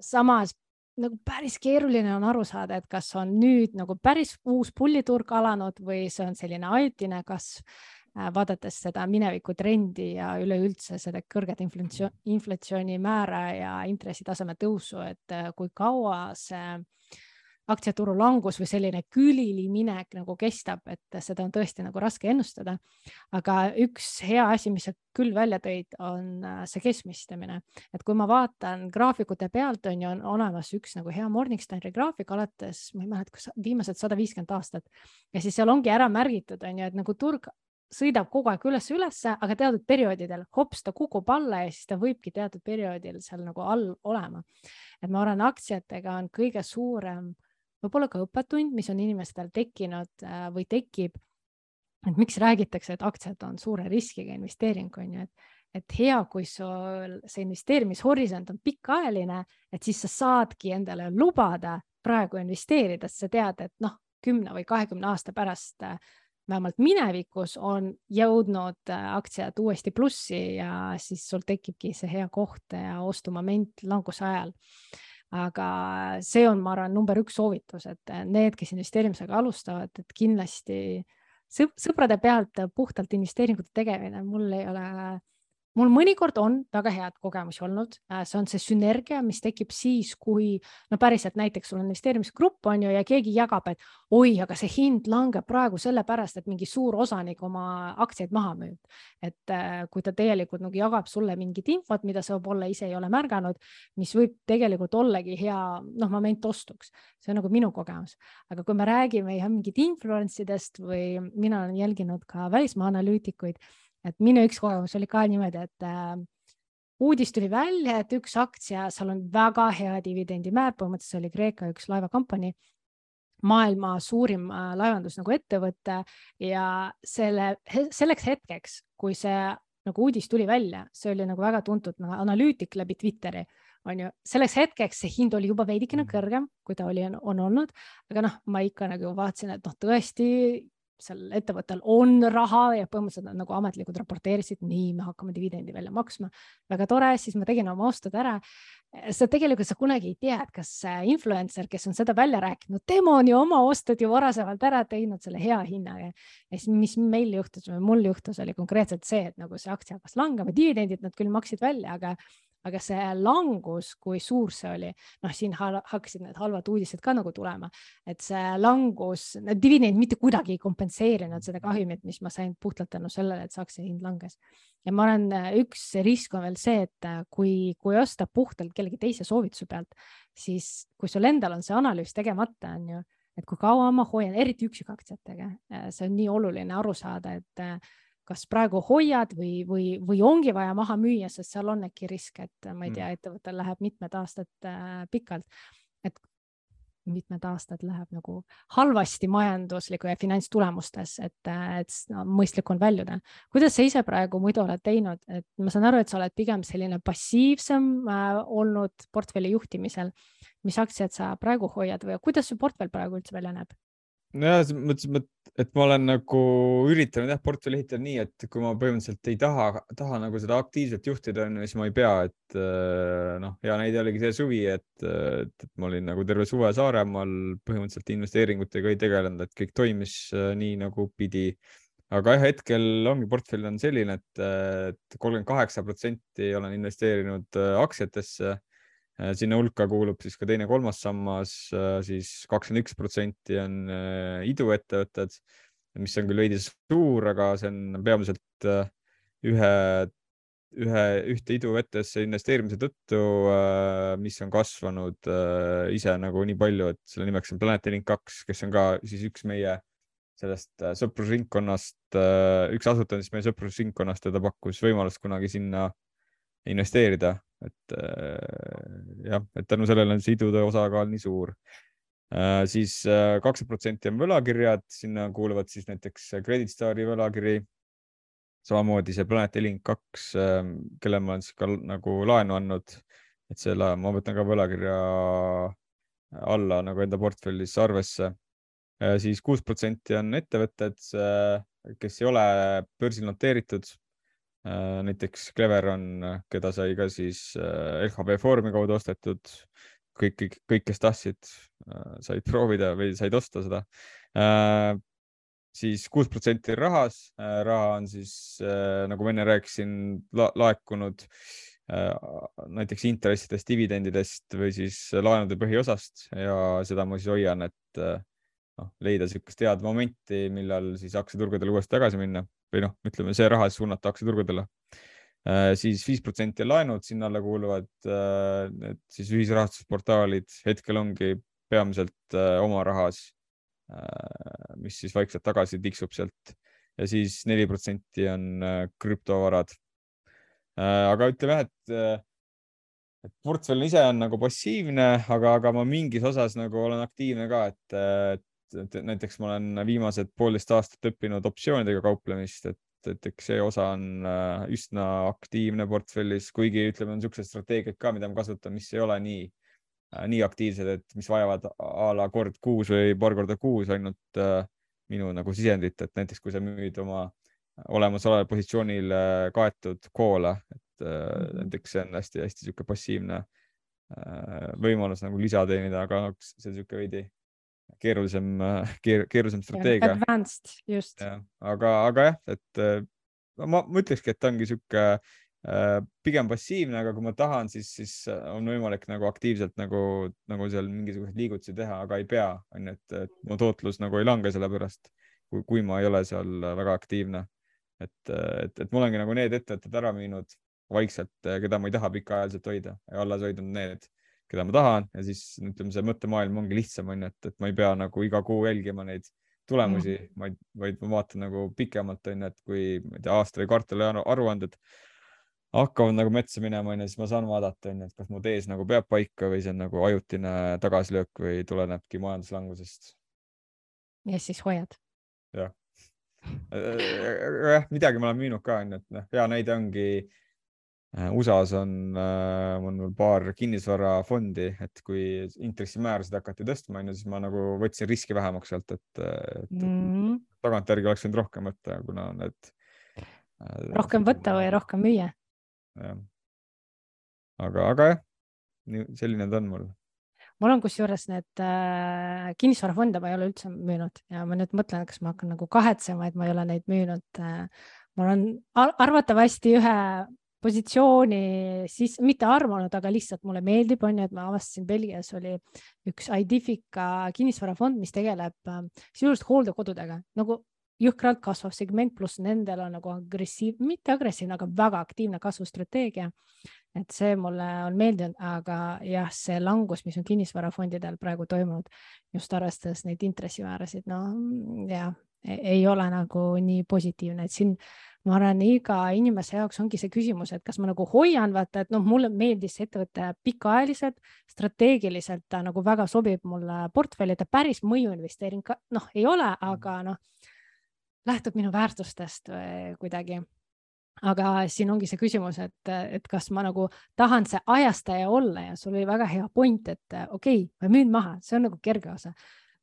samas nagu päris keeruline on aru saada, et kas on nüüd nagu päris uus pulliturg alanud või see on selline ajutine kasv, äh, vaadates seda mineviku trendi ja üleüldse seda kõrget inflatsiooni, inflatsioonimäära ja intressitaseme tõusu, et äh, kui kaua see aktsiaturu langus või selline külili minek nagu kestab, et seda on tõesti nagu raske ennustada. aga üks hea asi, mis sa küll välja tõid, on äh, see keskmistamine, et kui ma vaatan graafikute pealt on ju on olemas üks nagu hea Morningstari graafik alates, ma ei mäleta, kas viimased sada viiskümmend aastat ja siis seal ongi ära märgitud on ju, et nagu turg sõidab kogu aeg üles-ülesse, aga teatud perioodidel hops ta kukub alla ja siis ta võibki teatud perioodil seal nagu all olema. et ma arvan, aktsiatega on kõige suurem võib-olla ka õppetund, mis on inimestel tekkinud äh, või tekib. et miks räägitakse, et aktsiad on suure riskiga investeering, on ju, et, et hea, kui sul see investeerimishorisont on pikaajaline, et siis sa saadki endale lubada praegu investeerida, sest sa tead, et noh, kümne või kahekümne aasta pärast äh, vähemalt minevikus on jõudnud äh, aktsiad uuesti plussi ja siis sul tekibki see hea koht ja ostumoment languse ajal aga see on, ma arvan, number üks soovitus, et need, kes investeerimisega alustavad, et kindlasti sõprade pealt puhtalt investeeringute tegemine, mul ei ole mul mõnikord on väga head kogemusi olnud, äh, see on see sünergia, mis tekib siis, kui no päriselt näiteks sul on investeerimisgrupp on ju ja keegi jagab, et oi, aga see hind langeb praegu sellepärast, et mingi suur osanik oma aktsiaid maha müüb. et äh, kui ta tegelikult nagu jagab sulle mingit infot, mida sa võib-olla ise ei ole märganud, mis võib tegelikult ollagi hea noh, moment ostuks, see on nagu minu kogemus, aga kui me räägime jah mingit influence idest või mina olen jälginud ka välismaa analüütikuid et minu üks kogemus oli ka niimoodi, et äh, uudis tuli välja, et üks aktsia, seal on väga hea dividendimäär, põhimõtteliselt oli Kreeka üks laevakompanii, maailma suurim äh, laevandus nagu ettevõte ja selle, selleks hetkeks, kui see nagu uudis tuli välja, see oli nagu väga tuntud nagu analüütik läbi Twitteri, on ju, selleks hetkeks see hind oli juba veidikene mm. kõrgem, kui ta oli, on olnud, aga noh, ma ikka nagu vaatasin, et noh, tõesti seal ettevõttel on raha ja põhimõtteliselt nad nagu ametlikult raporteerisid, nii, me hakkame dividendi välja maksma. väga tore, siis ma tegin oma ostud ära. sa tegelikult, sa kunagi ei tea, et kas influencer, kes on seda välja rääkinud, tema on ju oma ostud ju varasemalt ära teinud selle hea hinnaga. ja siis, mis meil juhtus või mul juhtus, oli konkreetselt see, et nagu see aktsia hakkas langema, dividendid nad küll maksid välja, aga aga see langus, kui suur see oli, noh, siin hakkasid need halvad uudised ka nagu tulema, et see langus, need dividendid mitte kuidagi ei kompenseerinud seda kahjumit, mis ma sain puhtalt tänu sellele, et aktsia hind langes. ja ma olen, üks risk on veel see, et kui, kui osta puhtalt kellegi teise soovituse pealt, siis kui sul endal on see analüüs tegemata, on ju, et kui kaua ma hoian, eriti üksikaktsiatega, see on nii oluline aru saada, et kas praegu hoiad või, või, või ongi vaja maha müüa, sest seal on äkki risk, et ma ei tea, mm. ettevõttel läheb mitmed aastad äh, pikalt, et mitmed aastad läheb nagu halvasti majandusliku ja finantstulemustes, et, äh, et no, mõistlik on väljuda. kuidas sa ise praegu muidu oled teinud, et ma saan aru, et sa oled pigem selline passiivsem äh, olnud portfelli juhtimisel. mis aktsiad sa praegu hoiad või kuidas su portfell praegu üldse välja näeb? Nojah, mõtlesin, et ma olen nagu üritanud jah, portfelli ehitada nii, et kui ma põhimõtteliselt ei taha, taha nagu seda aktiivselt juhtida, on ju, siis ma ei pea, et äh, noh, hea näide oligi see suvi, et, et, et ma olin nagu terve suve Saaremaal, põhimõtteliselt investeeringutega ei tegelenud, et kõik toimis äh, nii nagu pidi. aga jah, hetkel ongi portfell on selline et, et kolmkümmend kaheksa protsenti olen investeerinud äh, aktsiatesse Äh, sinna hulka kuulub siis ka teine-kolmas sammas, äh, siis kakskümmend üks protsenti on äh, iduettevõtted, mis on küll veidi suur, aga see on peamiselt ühe, ühe, ühte iduettesse investeerimise tõttu, mis on kasvanud ise nagu nii palju, et selle nimeks on Planet Link kaks, kes on ka siis üks meie sellest sõprusringkonnast, üks asutajatest meie sõprusringkonnast ja ta pakkus võimalust kunagi sinna investeerida et äh, jah, et tänu sellele on sidude osakaal nii suur. Äh,. siis äh, kakskümmend protsenti on võlakirjad, sinna kuuluvad siis näiteks Credit Stari võlakiri, samamoodi see Planet Elink kaks, äh, kelle ma olen siis ka nagu laenu andnud, et selle ma võtan ka võlakirja alla nagu enda portfellis arvesse. Siis kuus protsenti on ettevõtted, kes ei ole börsil noteeritud, näiteks Cleveron, keda sai ka siis äh, LHV Foorumi kaudu ostetud, kõik, kõik, kõik, kes tahtsid, äh, said proovida või said osta seda. siis kuus protsenti rahas, raha on siis nagu ma enne rääkisin la, laekunud näiteks intressidest, dividendidest või siis laenude põhiosast. Ja seda ma siis hoian, et noh, leida niisugust head momenti, millal siis aktsiaturgudele uuesti tagasi minna või noh, ütleme see raha suunata aktsiaturgudele. Äh,. siis viis protsenti on laenud, sinna alla kuuluvad äh, need siis ühisrahastusportaalid, hetkel ongi peamiselt äh, oma rahas mis siis vaikselt tagasi tiksub sealt. Ja siis neli protsenti on krüptovarad. Aga ütleme jah, et et portfell ise on nagu passiivne, aga, aga ma mingis osas nagu olen aktiivne ka, et, et et näiteks ma olen viimased poolteist aastat õppinud optsioonidega kauplemist, et, et eks see osa on äh, üsna aktiivne portfellis, kuigi ütleme, on niisugused strateegiad ka, mida ma kasutan, mis ei ole nii, äh, nii aktiivsed, et mis vajavad a la kord kuus või paar korda kuus ainult äh, minu nagu sisendit, et näiteks kui sa müüd oma olemasoleval positsioonil kaetud koole, et -hmm. näiteks see on hästi-hästi niisugune passiivne võimalus nagu lisa teenida, aga see on niisugune veidi keerulisem keer,, keerulisem strateegia. Advanced, just. aga, aga jah, et äh, ma, ma ütlekski, et ta ongi sihuke äh, pigem passiivne, aga kui ma tahan, siis, siis on võimalik nagu aktiivselt nagu, nagu seal mingisuguseid liigutusi teha, aga ei pea, onju, et, et mu tootlus nagu ei lange selle pärast, kui, kui ma ei ole seal väga aktiivne. et, et, et ma olengi nagu need ettevõtted ära müünud vaikselt, keda ma ei taha pikaajaliselt hoida ja alles hoidnud need, keda ma tahan ja siis ütleme, see mõttemaailm ongi lihtsam, onju, et, et ma ei pea nagu iga kuu jälgima neid tulemusi mm., vaid, vaid ma vaatan nagu pikemalt, onju, et kui ma ei tea, aasta või kvartali aruanded hakkavad nagu metsa minema, onju, siis ma saan vaadata, onju, et kas mu tees nagu peab paika või see on nagu ajutine tagasilöök või tulenebki majanduslangusest. ja siis hoiad? jah, jah, midagi ma olen müünud ka, onju, et noh, hea näide ongi äh, USA-s on, äh, on mul paar kinnisvarafondi, et kui intressimäärasid hakati tõstma, onju, siis ma nagu võtsin riski vähemaks sealt, et, et mm -hmm. tagantjärgi oleks võinud rohkem võtta, kuna need. Äh, rohkem võtta või rohkem müüa? jah. aga, aga jah, selline ta on mul mul on kusjuures need äh, kinnisvarafonde ma ei ole üldse müünud ja ma nüüd mõtlen, kas ma hakkan nagu kahetsema, et ma ei ole neid müünud äh,. ma olen arvatavasti ühe positsiooni siis mitte arvanud, aga lihtsalt mulle meeldib, on ju, et ma avastasin Belgias oli üks Idifica kinnisvarafond, mis tegeleb äh, sisuliselt hooldekodudega nagu jõhkralt kasvav segment, pluss nendel on nagu agressiiv, mitte agressiivne, aga väga aktiivne kasvustrateegia. et see mulle on meeldinud, aga jah, see langus, mis on kinnisvarafondidel praegu toimunud, just arvestades neid intressimäärasid, no jah, e-, ei ole nagu nii positiivne, et siin ma arvan, iga inimese jaoks ongi see küsimus, et kas ma nagu hoian, vaata, et noh, mulle meeldis see ettevõte pikaajaliselt, strateegiliselt ta nagu väga sobib mulle portfelli, ta päris mõjuinvesteering ka noh, ei ole, aga noh lähtub minu väärtustest kuidagi. aga siin ongi see küsimus, et, et kas ma nagu tahan see ajastaja olla ja sul oli väga hea point, et okei okay,, ma müün maha, see on nagu kerge osa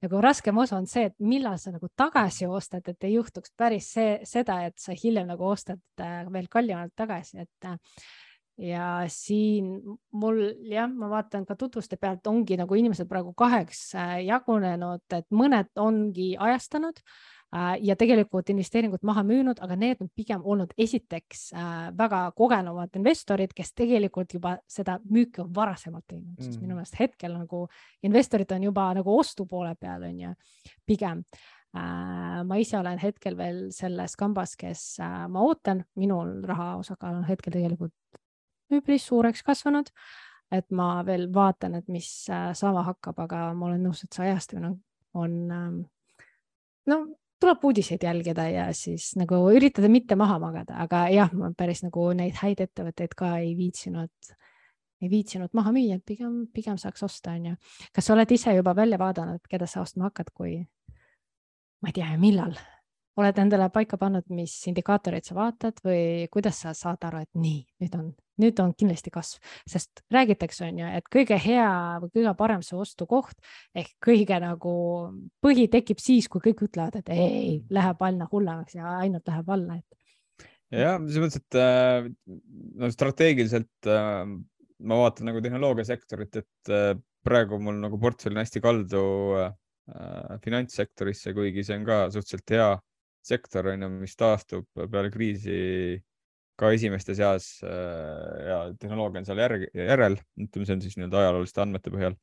nagu raskem osa on see, et millal sa nagu tagasi ostad, et ei juhtuks päris see, seda, et sa hiljem nagu ostad äh, veel kallimalt tagasi, et äh, ja siin mul jah, ma vaatan ka tutvuste pealt ongi nagu inimesed praegu kaheks äh, jagunenud, et mõned ongi ajastanud Äh, ja tegelikult investeeringut maha müünud, aga need on pigem olnud esiteks äh, väga kogenumad investorid, kes tegelikult juba seda müüki on varasemalt teinud mm., sest minu mm. meelest hetkel nagu investorid on juba nagu ostu poole peal on ju, pigem äh, ma ise olen hetkel veel selles kambas, kes ma ootan, minul raha osakaal on hetkel tegelikult üpris suureks kasvanud, et ma veel vaatan, et mis saama hakkab, aga ma olen nõus, et see ajastamine on, on ähm, no tuleb uudiseid jälgida ja siis nagu üritada mitte maha magada, aga jah, ma päris nagu neid häid ettevõtteid ka ei viitsinud, ei viitsinud maha müüa, et pigem, pigem saaks osta, onju. kas sa oled ise juba välja vaadanud, keda sa ostma hakkad, kui ma ei tea, millal oled endale paika pannud, mis indikaatoreid sa vaatad või kuidas sa saad aru, et nii, nüüd on, nüüd on kindlasti kasv, sest räägitakse, on ju, et kõige hea või kõige parem see ostukoht ehk kõige nagu põhi tekib siis, kui kõik ütlevad, et ei, läheb aina hullemaks ja ainult läheb alla, et. jah, selles mõttes, et äh, no strateegiliselt äh, ma vaatan nagu tehnoloogiasektorit, et äh, praegu mul nagu portfell on hästi kaldu äh, finantssektorisse, kuigi see on ka suhteliselt hea sektor on ju, mis taastub peale kriisi ka esimeste seas äh, ja tehnoloogia on seal järg, järel, ütleme, see on siis nii-öelda ajalooliste andmete põhjal.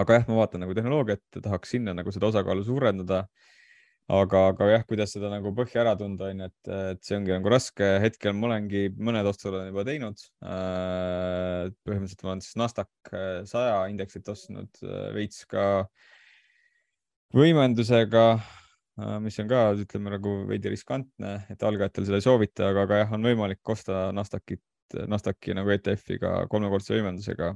aga jah, ma vaatan nagu tehnoloogiat, tahaks sinna nagu seda osakaalu suurendada. aga, aga jah, kuidas seda nagu põhja ära tunda, on ju, et, et see ongi nagu raske. hetkel ma olengi mõned ostud olen juba teinud. Äh, põhimõtteliselt ma olen siis NASDAQ saja indeksit ostnud äh, veits ka võimendusega Äh, mis on ka, ütleme nagu veidi riskantne, et algajatel seda ei soovita, aga, aga jah, on võimalik osta Nasdaqit, Nasdaqi nagu ETF-iga kolmekordse võimendusega.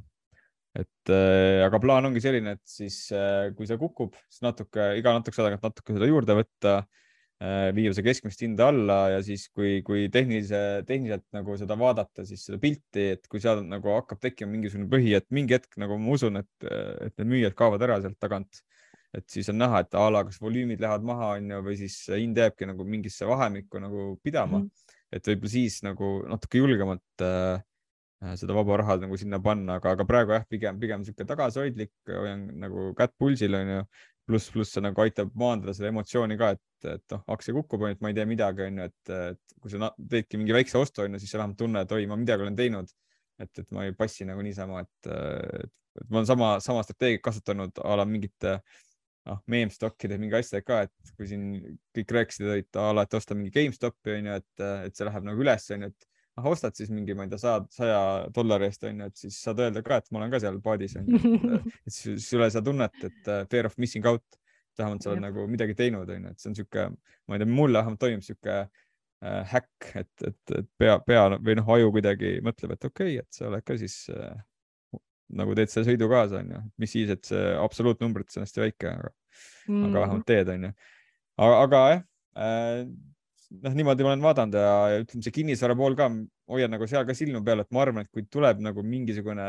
et äh, aga plaan ongi selline, et siis äh, kui see kukub, siis natuke, iga natukese aja tagant natuke seda juurde võtta äh,, viia see keskmist hinda alla ja siis, kui, kui tehnilise, tehniliselt nagu seda vaadata, siis seda pilti, et kui seal nagu hakkab tekkima mingisugune põhi, et mingi hetk nagu ma usun, et, et need müüjad kaovad ära sealt tagant et siis on näha, et a la kas volüümid lähevad maha, on ju, või siis hind jääbki nagu mingisse vahemikku nagu pidama mm. -hmm. et võib-olla siis nagu natuke julgemalt äh, seda vaba raha nagu sinna panna, aga, aga praegu jah, pigem, pigem niisugune tagasihoidlik, hoian nagu kätt pulsil on ju. pluss, pluss see nagu aitab maandada seda emotsiooni ka, et, et noh, aktsia kukub, onju, et ma ei tee midagi, onju, et, et kui sa teedki mingi väikse ostu, onju, siis sa vähemalt tunned, et oi, ma midagi olen teinud. et, et ma ei passi nagu niisama, et, et, et ma olen sama, sama strateegiat kasutanud a la mingite noh, meemstokkide mingi asjadega ka, et kui siin kõik rääkisid, et a la, et osta mingi GameStopi onju, et, et see läheb nagu üles onju, et noh, ostad siis mingi, ma ei tea, saja, saja dollari eest onju, et siis saad öelda ka, et ma olen ka seal paadis onju, et siis sulle seda tunnet, et uh, fear of missing out, vähemalt sa oled nagu midagi teinud onju, et see on sihuke, ma ei tea, mulle vähemalt toimub sihuke äh, häkk, et, et, et pea, pea või noh, aju kuidagi mõtleb, et okei okay,, et sa oled ka siis äh, nagu teed selle sõidu kaasa, onju, mis siis, et see absoluutnumbrites on hästi väike, aga mm., aga vähemalt teed, onju. aga, aga jah äh,, noh, niimoodi ma olen vaadanud ja, ja ütleme, see kinnisvara pool ka, hoian nagu seal ka silma peal, et ma arvan, et kui tuleb nagu mingisugune,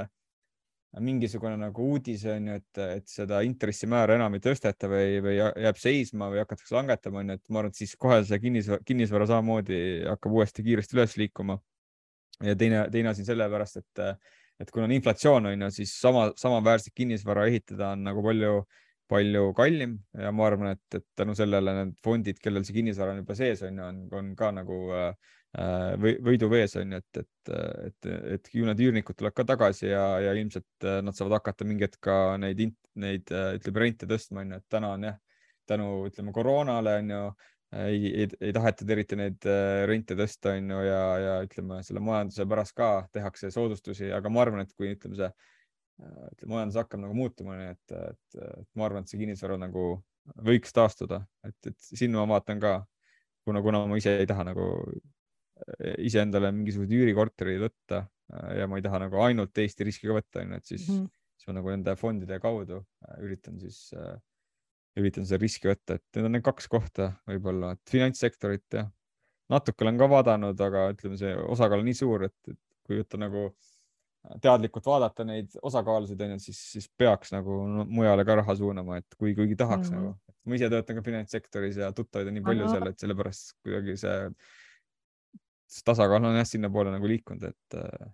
mingisugune nagu uudis on ju, et, et seda intressimäära enam ei tõsteta või, või jääb seisma või hakatakse langetama, on ju, et ma arvan, et siis kohe see kinnisvara, kinnisvara samamoodi hakkab uuesti kiiresti üles liikuma. ja teine, teine asi sellepärast, et, et kuna on inflatsioon on ju, siis sama, samaväärset kinnisvara ehitada on nagu palju palju kallim ja ma arvan, et, et tänu sellele need fondid, kellel see kinnisvara on juba sees, on ju, on, on ka nagu äh, või, võiduvees on ju, et, et, et, et ju need üürnikud tulevad ka tagasi ja, ja ilmselt äh, nad saavad hakata mingi hetk ka neid, neid ütleme rente tõstma, on ju, et täna on jah, tänu ütleme koroonale on ju ei, ei, ei tahetud eriti neid äh, rente tõsta, on ju, ja, ja ütleme selle majanduse pärast ka tehakse soodustusi, aga ma arvan, et kui ütleme see ütleme, majandus hakkab nagu muutuma, nii et, et, et ma arvan, et see kinnisvara nagu võiks taastuda, et, et sinna ma vaatan ka, kuna, kuna ma ise ei taha nagu iseendale mingisuguseid üürikortereid võtta ja ma ei taha nagu ainult Eesti riski ka võtta, onju, et siis mm, -hmm. siis ma nagu nende fondide kaudu üritan siis äh,, üritan seda riski võtta, et need on need kaks kohta võib-olla, et finantssektorit jah, natuke olen ka vaadanud, aga ütleme, see osakaal on nii suur, et, et kui võtta nagu äh, teadlikult vaadata neid osakaalusid, onju, siis, siis peaks nagu mujale ka raha suunama, et kui, kuigi tahaks mm -hmm. nagu. ma ise töötan ka finantssektoris ja tuttavaid on nii palju Aha. seal, et sellepärast kuidagi see, see tasakaal on jah sinnapoole nagu liikunud, et äh,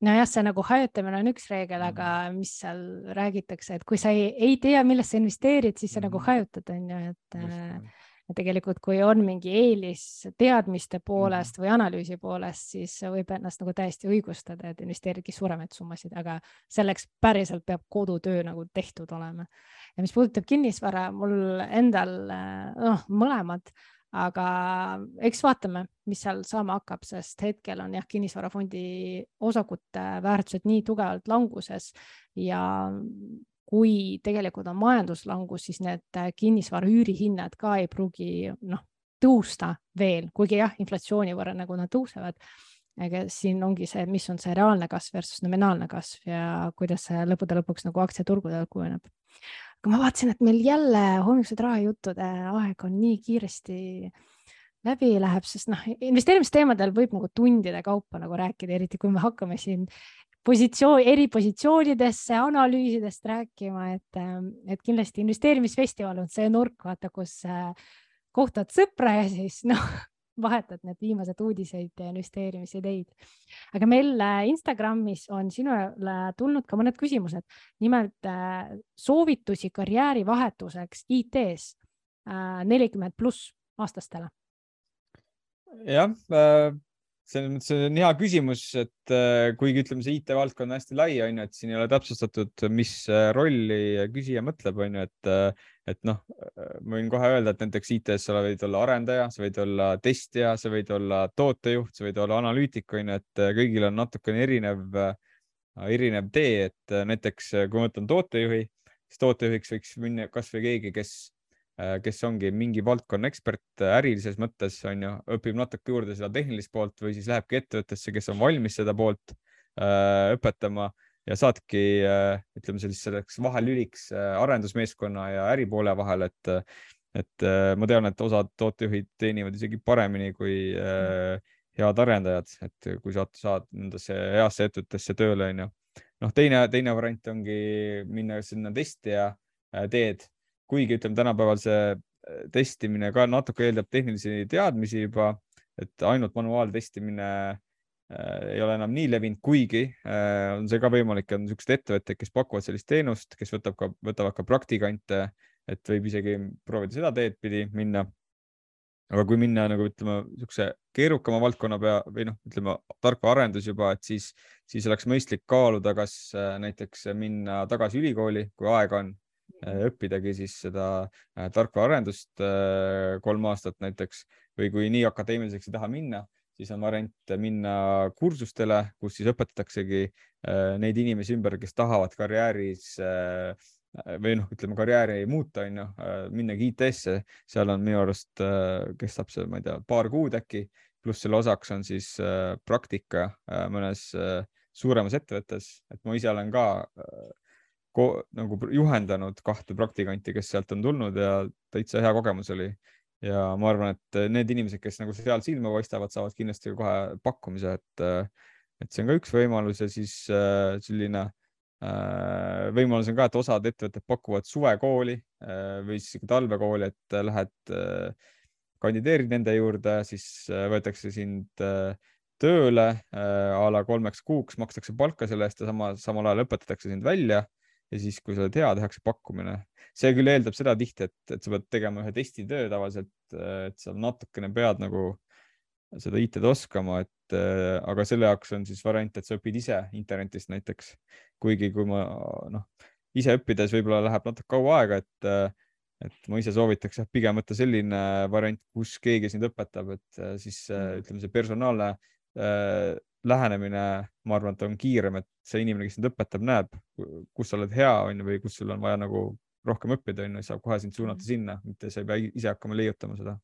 nojah, see nagu hajutamine on üks reegel, aga mm. mis seal räägitakse, et kui sa ei, ei tea, millesse investeerid, siis sa mm. nagu mhm. hajutad, on ju, et Just ja tegelikult, kui on mingi eelis teadmiste poolest mhm. või analüüsi poolest, siis võib ennast nagu täiesti õigustada, et investeeridki suuremaid summasid, aga selleks päriselt peab kodutöö nagu tehtud olema. ja mis puudutab kinnisvara, mul endal, noh, mõlemad, aga eks vaatame, mis seal saama hakkab, sest hetkel on jah, kinnisvarafondi osakute väärtused nii tugevalt languses ja kui tegelikult on majanduslangus, siis need äh, kinnisvara üürihinnad ka ei pruugi noh, tõusta veel, kuigi jah, inflatsiooni võrra nagu nad tõusevad. aga siin ongi see, mis on see reaalne kasv versus nominaalne kasv ja kuidas see lõppude lõpuks nagu aktsiaturgudel kujuneb. aga ma vaatasin, et meil jälle hommikused rahajuttude aeg on nii kiiresti läbi läheb, sest noh, investeerimisteemadel võib nagu tundide kaupa nagu rääkida, eriti kui me hakkame siin positsioon, eri positsioonidesse, analüüsidest rääkima, et, ähm, et kindlasti investeerimisfestival on see nurk, vaata, kus äh, kohtad sõpra ja siis noh, vahetad need viimased uudiseid ja investeerimisideid. aga meil äh, Instagramis on sinule tulnud ka mõned küsimused, nimelt äh, soovitusi karjäärivahetuseks IT-s nelikümmend pluss aastastele. jah äh selles mõttes on hea küsimus, et äh, kuigi ütleme, see IT-valdkond on hästi lai, on ju, et siin ei ole täpsustatud, mis äh, rolli küsija mõtleb, on ju, et, äh, et noh, ma võin kohe öelda, et näiteks IT-s sa võid olla arendaja, sa võid olla testija, sa võid olla tootejuht, sa võid olla analüütik, on ju, et kõigil on natukene erinev, erinev tee, et näiteks kui ma võtan tootejuhi, siis tootejuhiks võiks minna kasvõi keegi, kes kes ongi mingi valdkonna ekspert äh, ärilises mõttes, on ju, õpib natuke juurde seda tehnilist poolt või siis lähebki ettevõttesse, kes on valmis seda poolt äh, õpetama ja saadki äh,, ütleme selliseks vahelüliks äh, arendusmeeskonna ja äripoole vahel, et, et äh, ma tean, et osad tootejuhid teenivad isegi paremini kui äh, head arendajad, et kui sa saad nendesse heasse ettevõttesse tööle, on ju. noh, teine, teine variant ongi minna sinna testija teed kuigi ütleme, tänapäeval see äh, testimine ka natuke eeldab tehnilisi teadmisi juba, et ainult manuaaltestimine äh, ei ole enam nii levinud, kuigi äh, on see ka võimalik, on niisuguseid ettevõtteid, kes pakuvad sellist teenust, kes võtab ka, võtavad ka praktikante et võib isegi proovida seda teed pidi minna. aga kui minna nagu ütleme, niisuguse keerukama valdkonna pea või noh, ütleme tarkvaraarendus juba, et siis, siis oleks mõistlik kaaluda, kas näiteks minna tagasi ülikooli, kui aega on õppidagi siis seda äh, tarkvaraarendust kolm aastat näiteks. Või kui nii akadeemiliseks ei taha minna, siis on variant minna kursustele, kus siis õpetataksegi neid inimesi ümber, kes tahavad karjääris Äh, või noh, ütleme karjääri muuta, on ju, äh, minnagi IT-sse, seal on minu arust, äh, kestab see, ma ei tea, paar kuud äkki, pluss selle osaks on siis praktika mõnes suuremas ettevõttes, et ma ise olen ka nagu juhendanud kahte praktikanti, kes sealt on tulnud ja täitsa hea kogemus oli. ja ma arvan, et need inimesed, kes nagu seal silma paistavad, saavad kindlasti kohe pakkumise, et, et see on ka üks võimalus ja siis selline Äh, võimalus on ka, et osad ettevõtted pakuvad suvekooli äh, või siis talvekooli, et lähed, äh, kandideerid nende juurde, siis võetakse sind tööle a la kolmeks kuuks, makstakse palka selle eest ja sama, samal ajal õpetatakse sind välja ja siis, kui sa oled hea, tehakse pakkumine. see küll eeldab seda tihti, et, et sa pead tegema ühe testitöö tavaliselt, et sa natukene pead nagu seda IT-d oskama, et aga selle jaoks on siis variant, et sa õpid ise internetist näiteks kuigi kui ma noh, ise õppides võib-olla läheb natuke kaua aega, et, et ma ise soovitaks jah, pigem võtta selline variant, kus keegi sind õpetab, et siis mm. ütleme, see personaalne äh, lähenemine, ma arvan, et on kiirem, et see inimene, kes sind õpetab, näeb, kus sa oled hea, on ju, või kus sul on vaja nagu rohkem õppida, on ju, saab kohe sind suunata mm. sinna, mitte sa ei pea ise hakkama leiutama seda.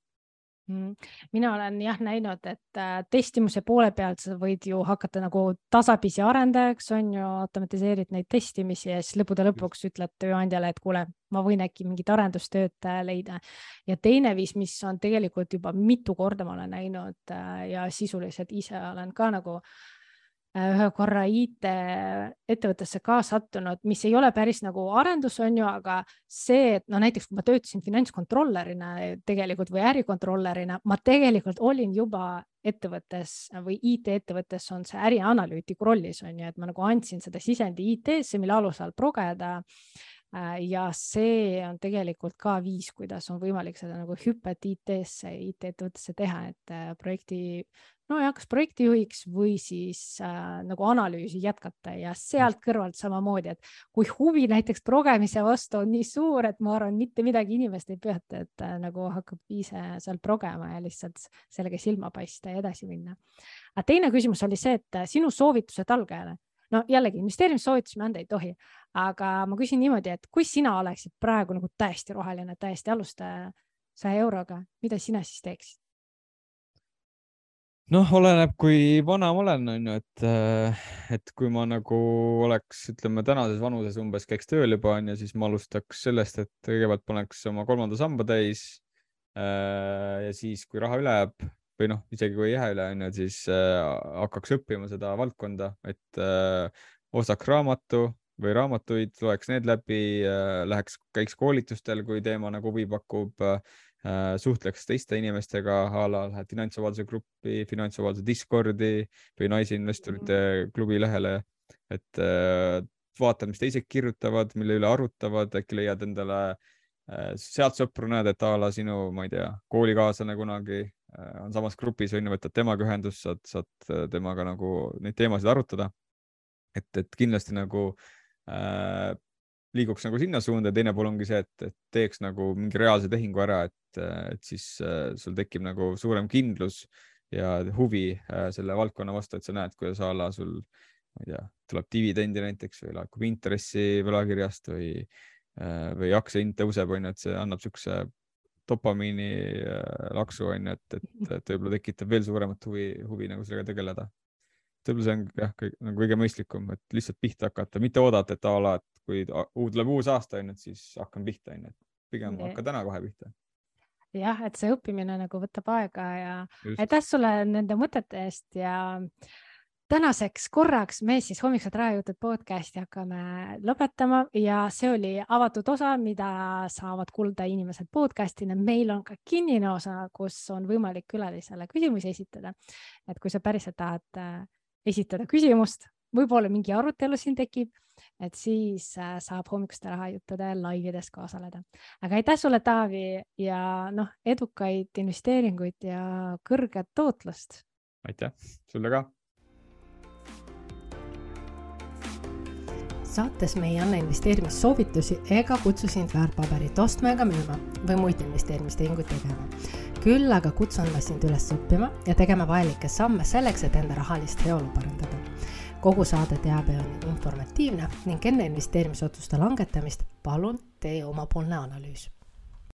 Mina olen jah näinud, et äh, testimise poole pealt sa võid ju hakata nagu tasapisi arendajaks, on ju, automatiseerid neid testimisi ja siis lõppude lõpuks ütled tööandjale, et kuule, ma võin äkki mingit arendustööd äh, leida. ja teine viis, mis on tegelikult juba mitu korda ma olen näinud äh, ja sisuliselt ise olen ka nagu Äh, ühe korra IT-ettevõttesse ka sattunud, mis ei ole päris nagu arendus, on ju, aga see, et no näiteks kui ma töötasin finantskontrollerina tegelikult või ärikontrollerina, ma tegelikult olin juba ettevõttes või IT-ettevõttes on see ärianalüütiku rollis on ju, et ma nagu andsin seda sisendi IT-sse, mille alusel progeda. äh, ja see on tegelikult ka viis, kuidas on võimalik seda nagu hüpet IT-sse, IT-ettevõttesse teha, et äh, projekti nojah, kas projektijuhiks või siis äh, nagu analüüsi jätkata ja sealt kõrvalt samamoodi, et kui huvi näiteks progemise vastu on nii suur, et ma arvan, mitte midagi inimest ei peata, et äh, nagu hakkab ise seal progema ja lihtsalt sellega silma paista ja edasi minna. aga teine küsimus oli see, et äh, sinu soovitused algajale, no jällegi investeerimissoovitusi me anda ei tohi, aga ma küsin niimoodi, et kui sina oleksid praegu nagu täiesti roheline, täiesti alustaja saja euroga, mida sina siis teeksid? noh, oleneb, kui vana ma olen, on ju, et, äh, et kui ma nagu oleks, ütleme tänases vanuses umbes käiks tööl juba on ju, siis ma alustaks sellest, et kõigepealt paneks oma kolmanda samba täis. Äh, ja siis, kui raha üle jääb või noh, isegi kui ei jää üle, on ju, siis äh, hakkaks õppima seda valdkonda, et ostaks raamatu või raamatuid, loeks need läbi, läheks, käiks koolitustel, kui teema nagu huvi pakub Äh, suhtleks teiste inimestega a la lähed finantsvabaduse gruppi, finantsvabaduse Discordi või naisinvestorite mm. klubi lehele, et äh, vaatad, mis teised kirjutavad, mille üle arutavad, äkki leiad endale äh, sealt sõpru, näed, et a la sinu, ma ei tea, koolikaaslane kunagi on samas grupis, on ju, võtad temaga ühendust, saad, saad temaga nagu neid teemasid arutada. et, et kindlasti nagu äh, liiguks nagu sinna suunda ja teine pool ongi see, et, et teeks nagu mingi reaalse tehingu ära, et, et siis äh, sul tekib nagu suurem kindlus ja huvi äh, selle valdkonna vastu, et sa näed, kuidas a la sul, ma ei tea, tuleb dividendi näiteks või laekub intressi võlakirjast või äh,, või aktsia hind tõuseb, on ju, et see annab niisuguse dopamiini äh, laksu, on ju, et, et, et võib-olla tekitab veel suuremat huvi, huvi nagu sellega tegeleda võib-olla see on jah, nagu kõige mõistlikum, et lihtsalt pihta hakata, mitte oodata, et a la, et kui tuleb uus aasta, onju, et siis hakkan pihta, onju, et pigem nee. hakka täna kohe pihta. jah, et see õppimine nagu võtab aega ja Just. aitäh sulle nende mõtete eest ja tänaseks korraks me siis hommikused raejutud podcasti hakkame lõpetama ja see oli avatud osa, mida saavad kuulda inimesed podcastina. meil on ka kinnine osa, kus on võimalik külalisele küsimusi esitada. et kui sa päriselt tahad äh, esitada küsimust, võib-olla mingi arutelu siin tekib, et siis äh, saab hommikuste rahajuttude laivides ka osaleda. aga aitäh sulle, Taavi ja noh, edukaid investeeringuid ja kõrget tootlust. aitäh sulle ka saates me ei anna investeerimissoovitusi ega kutsu sind väärtpaberit ostma ega müüma või muid investeerimistehinguid tegema. Küll aga kutsun ma sind üles õppima ja tegema vajalikke samme selleks, et enda rahalist heaolu parandada. kogu saade teabe on informatiivne ning enne investeerimisotsuste langetamist palun tee omapoolne analüüs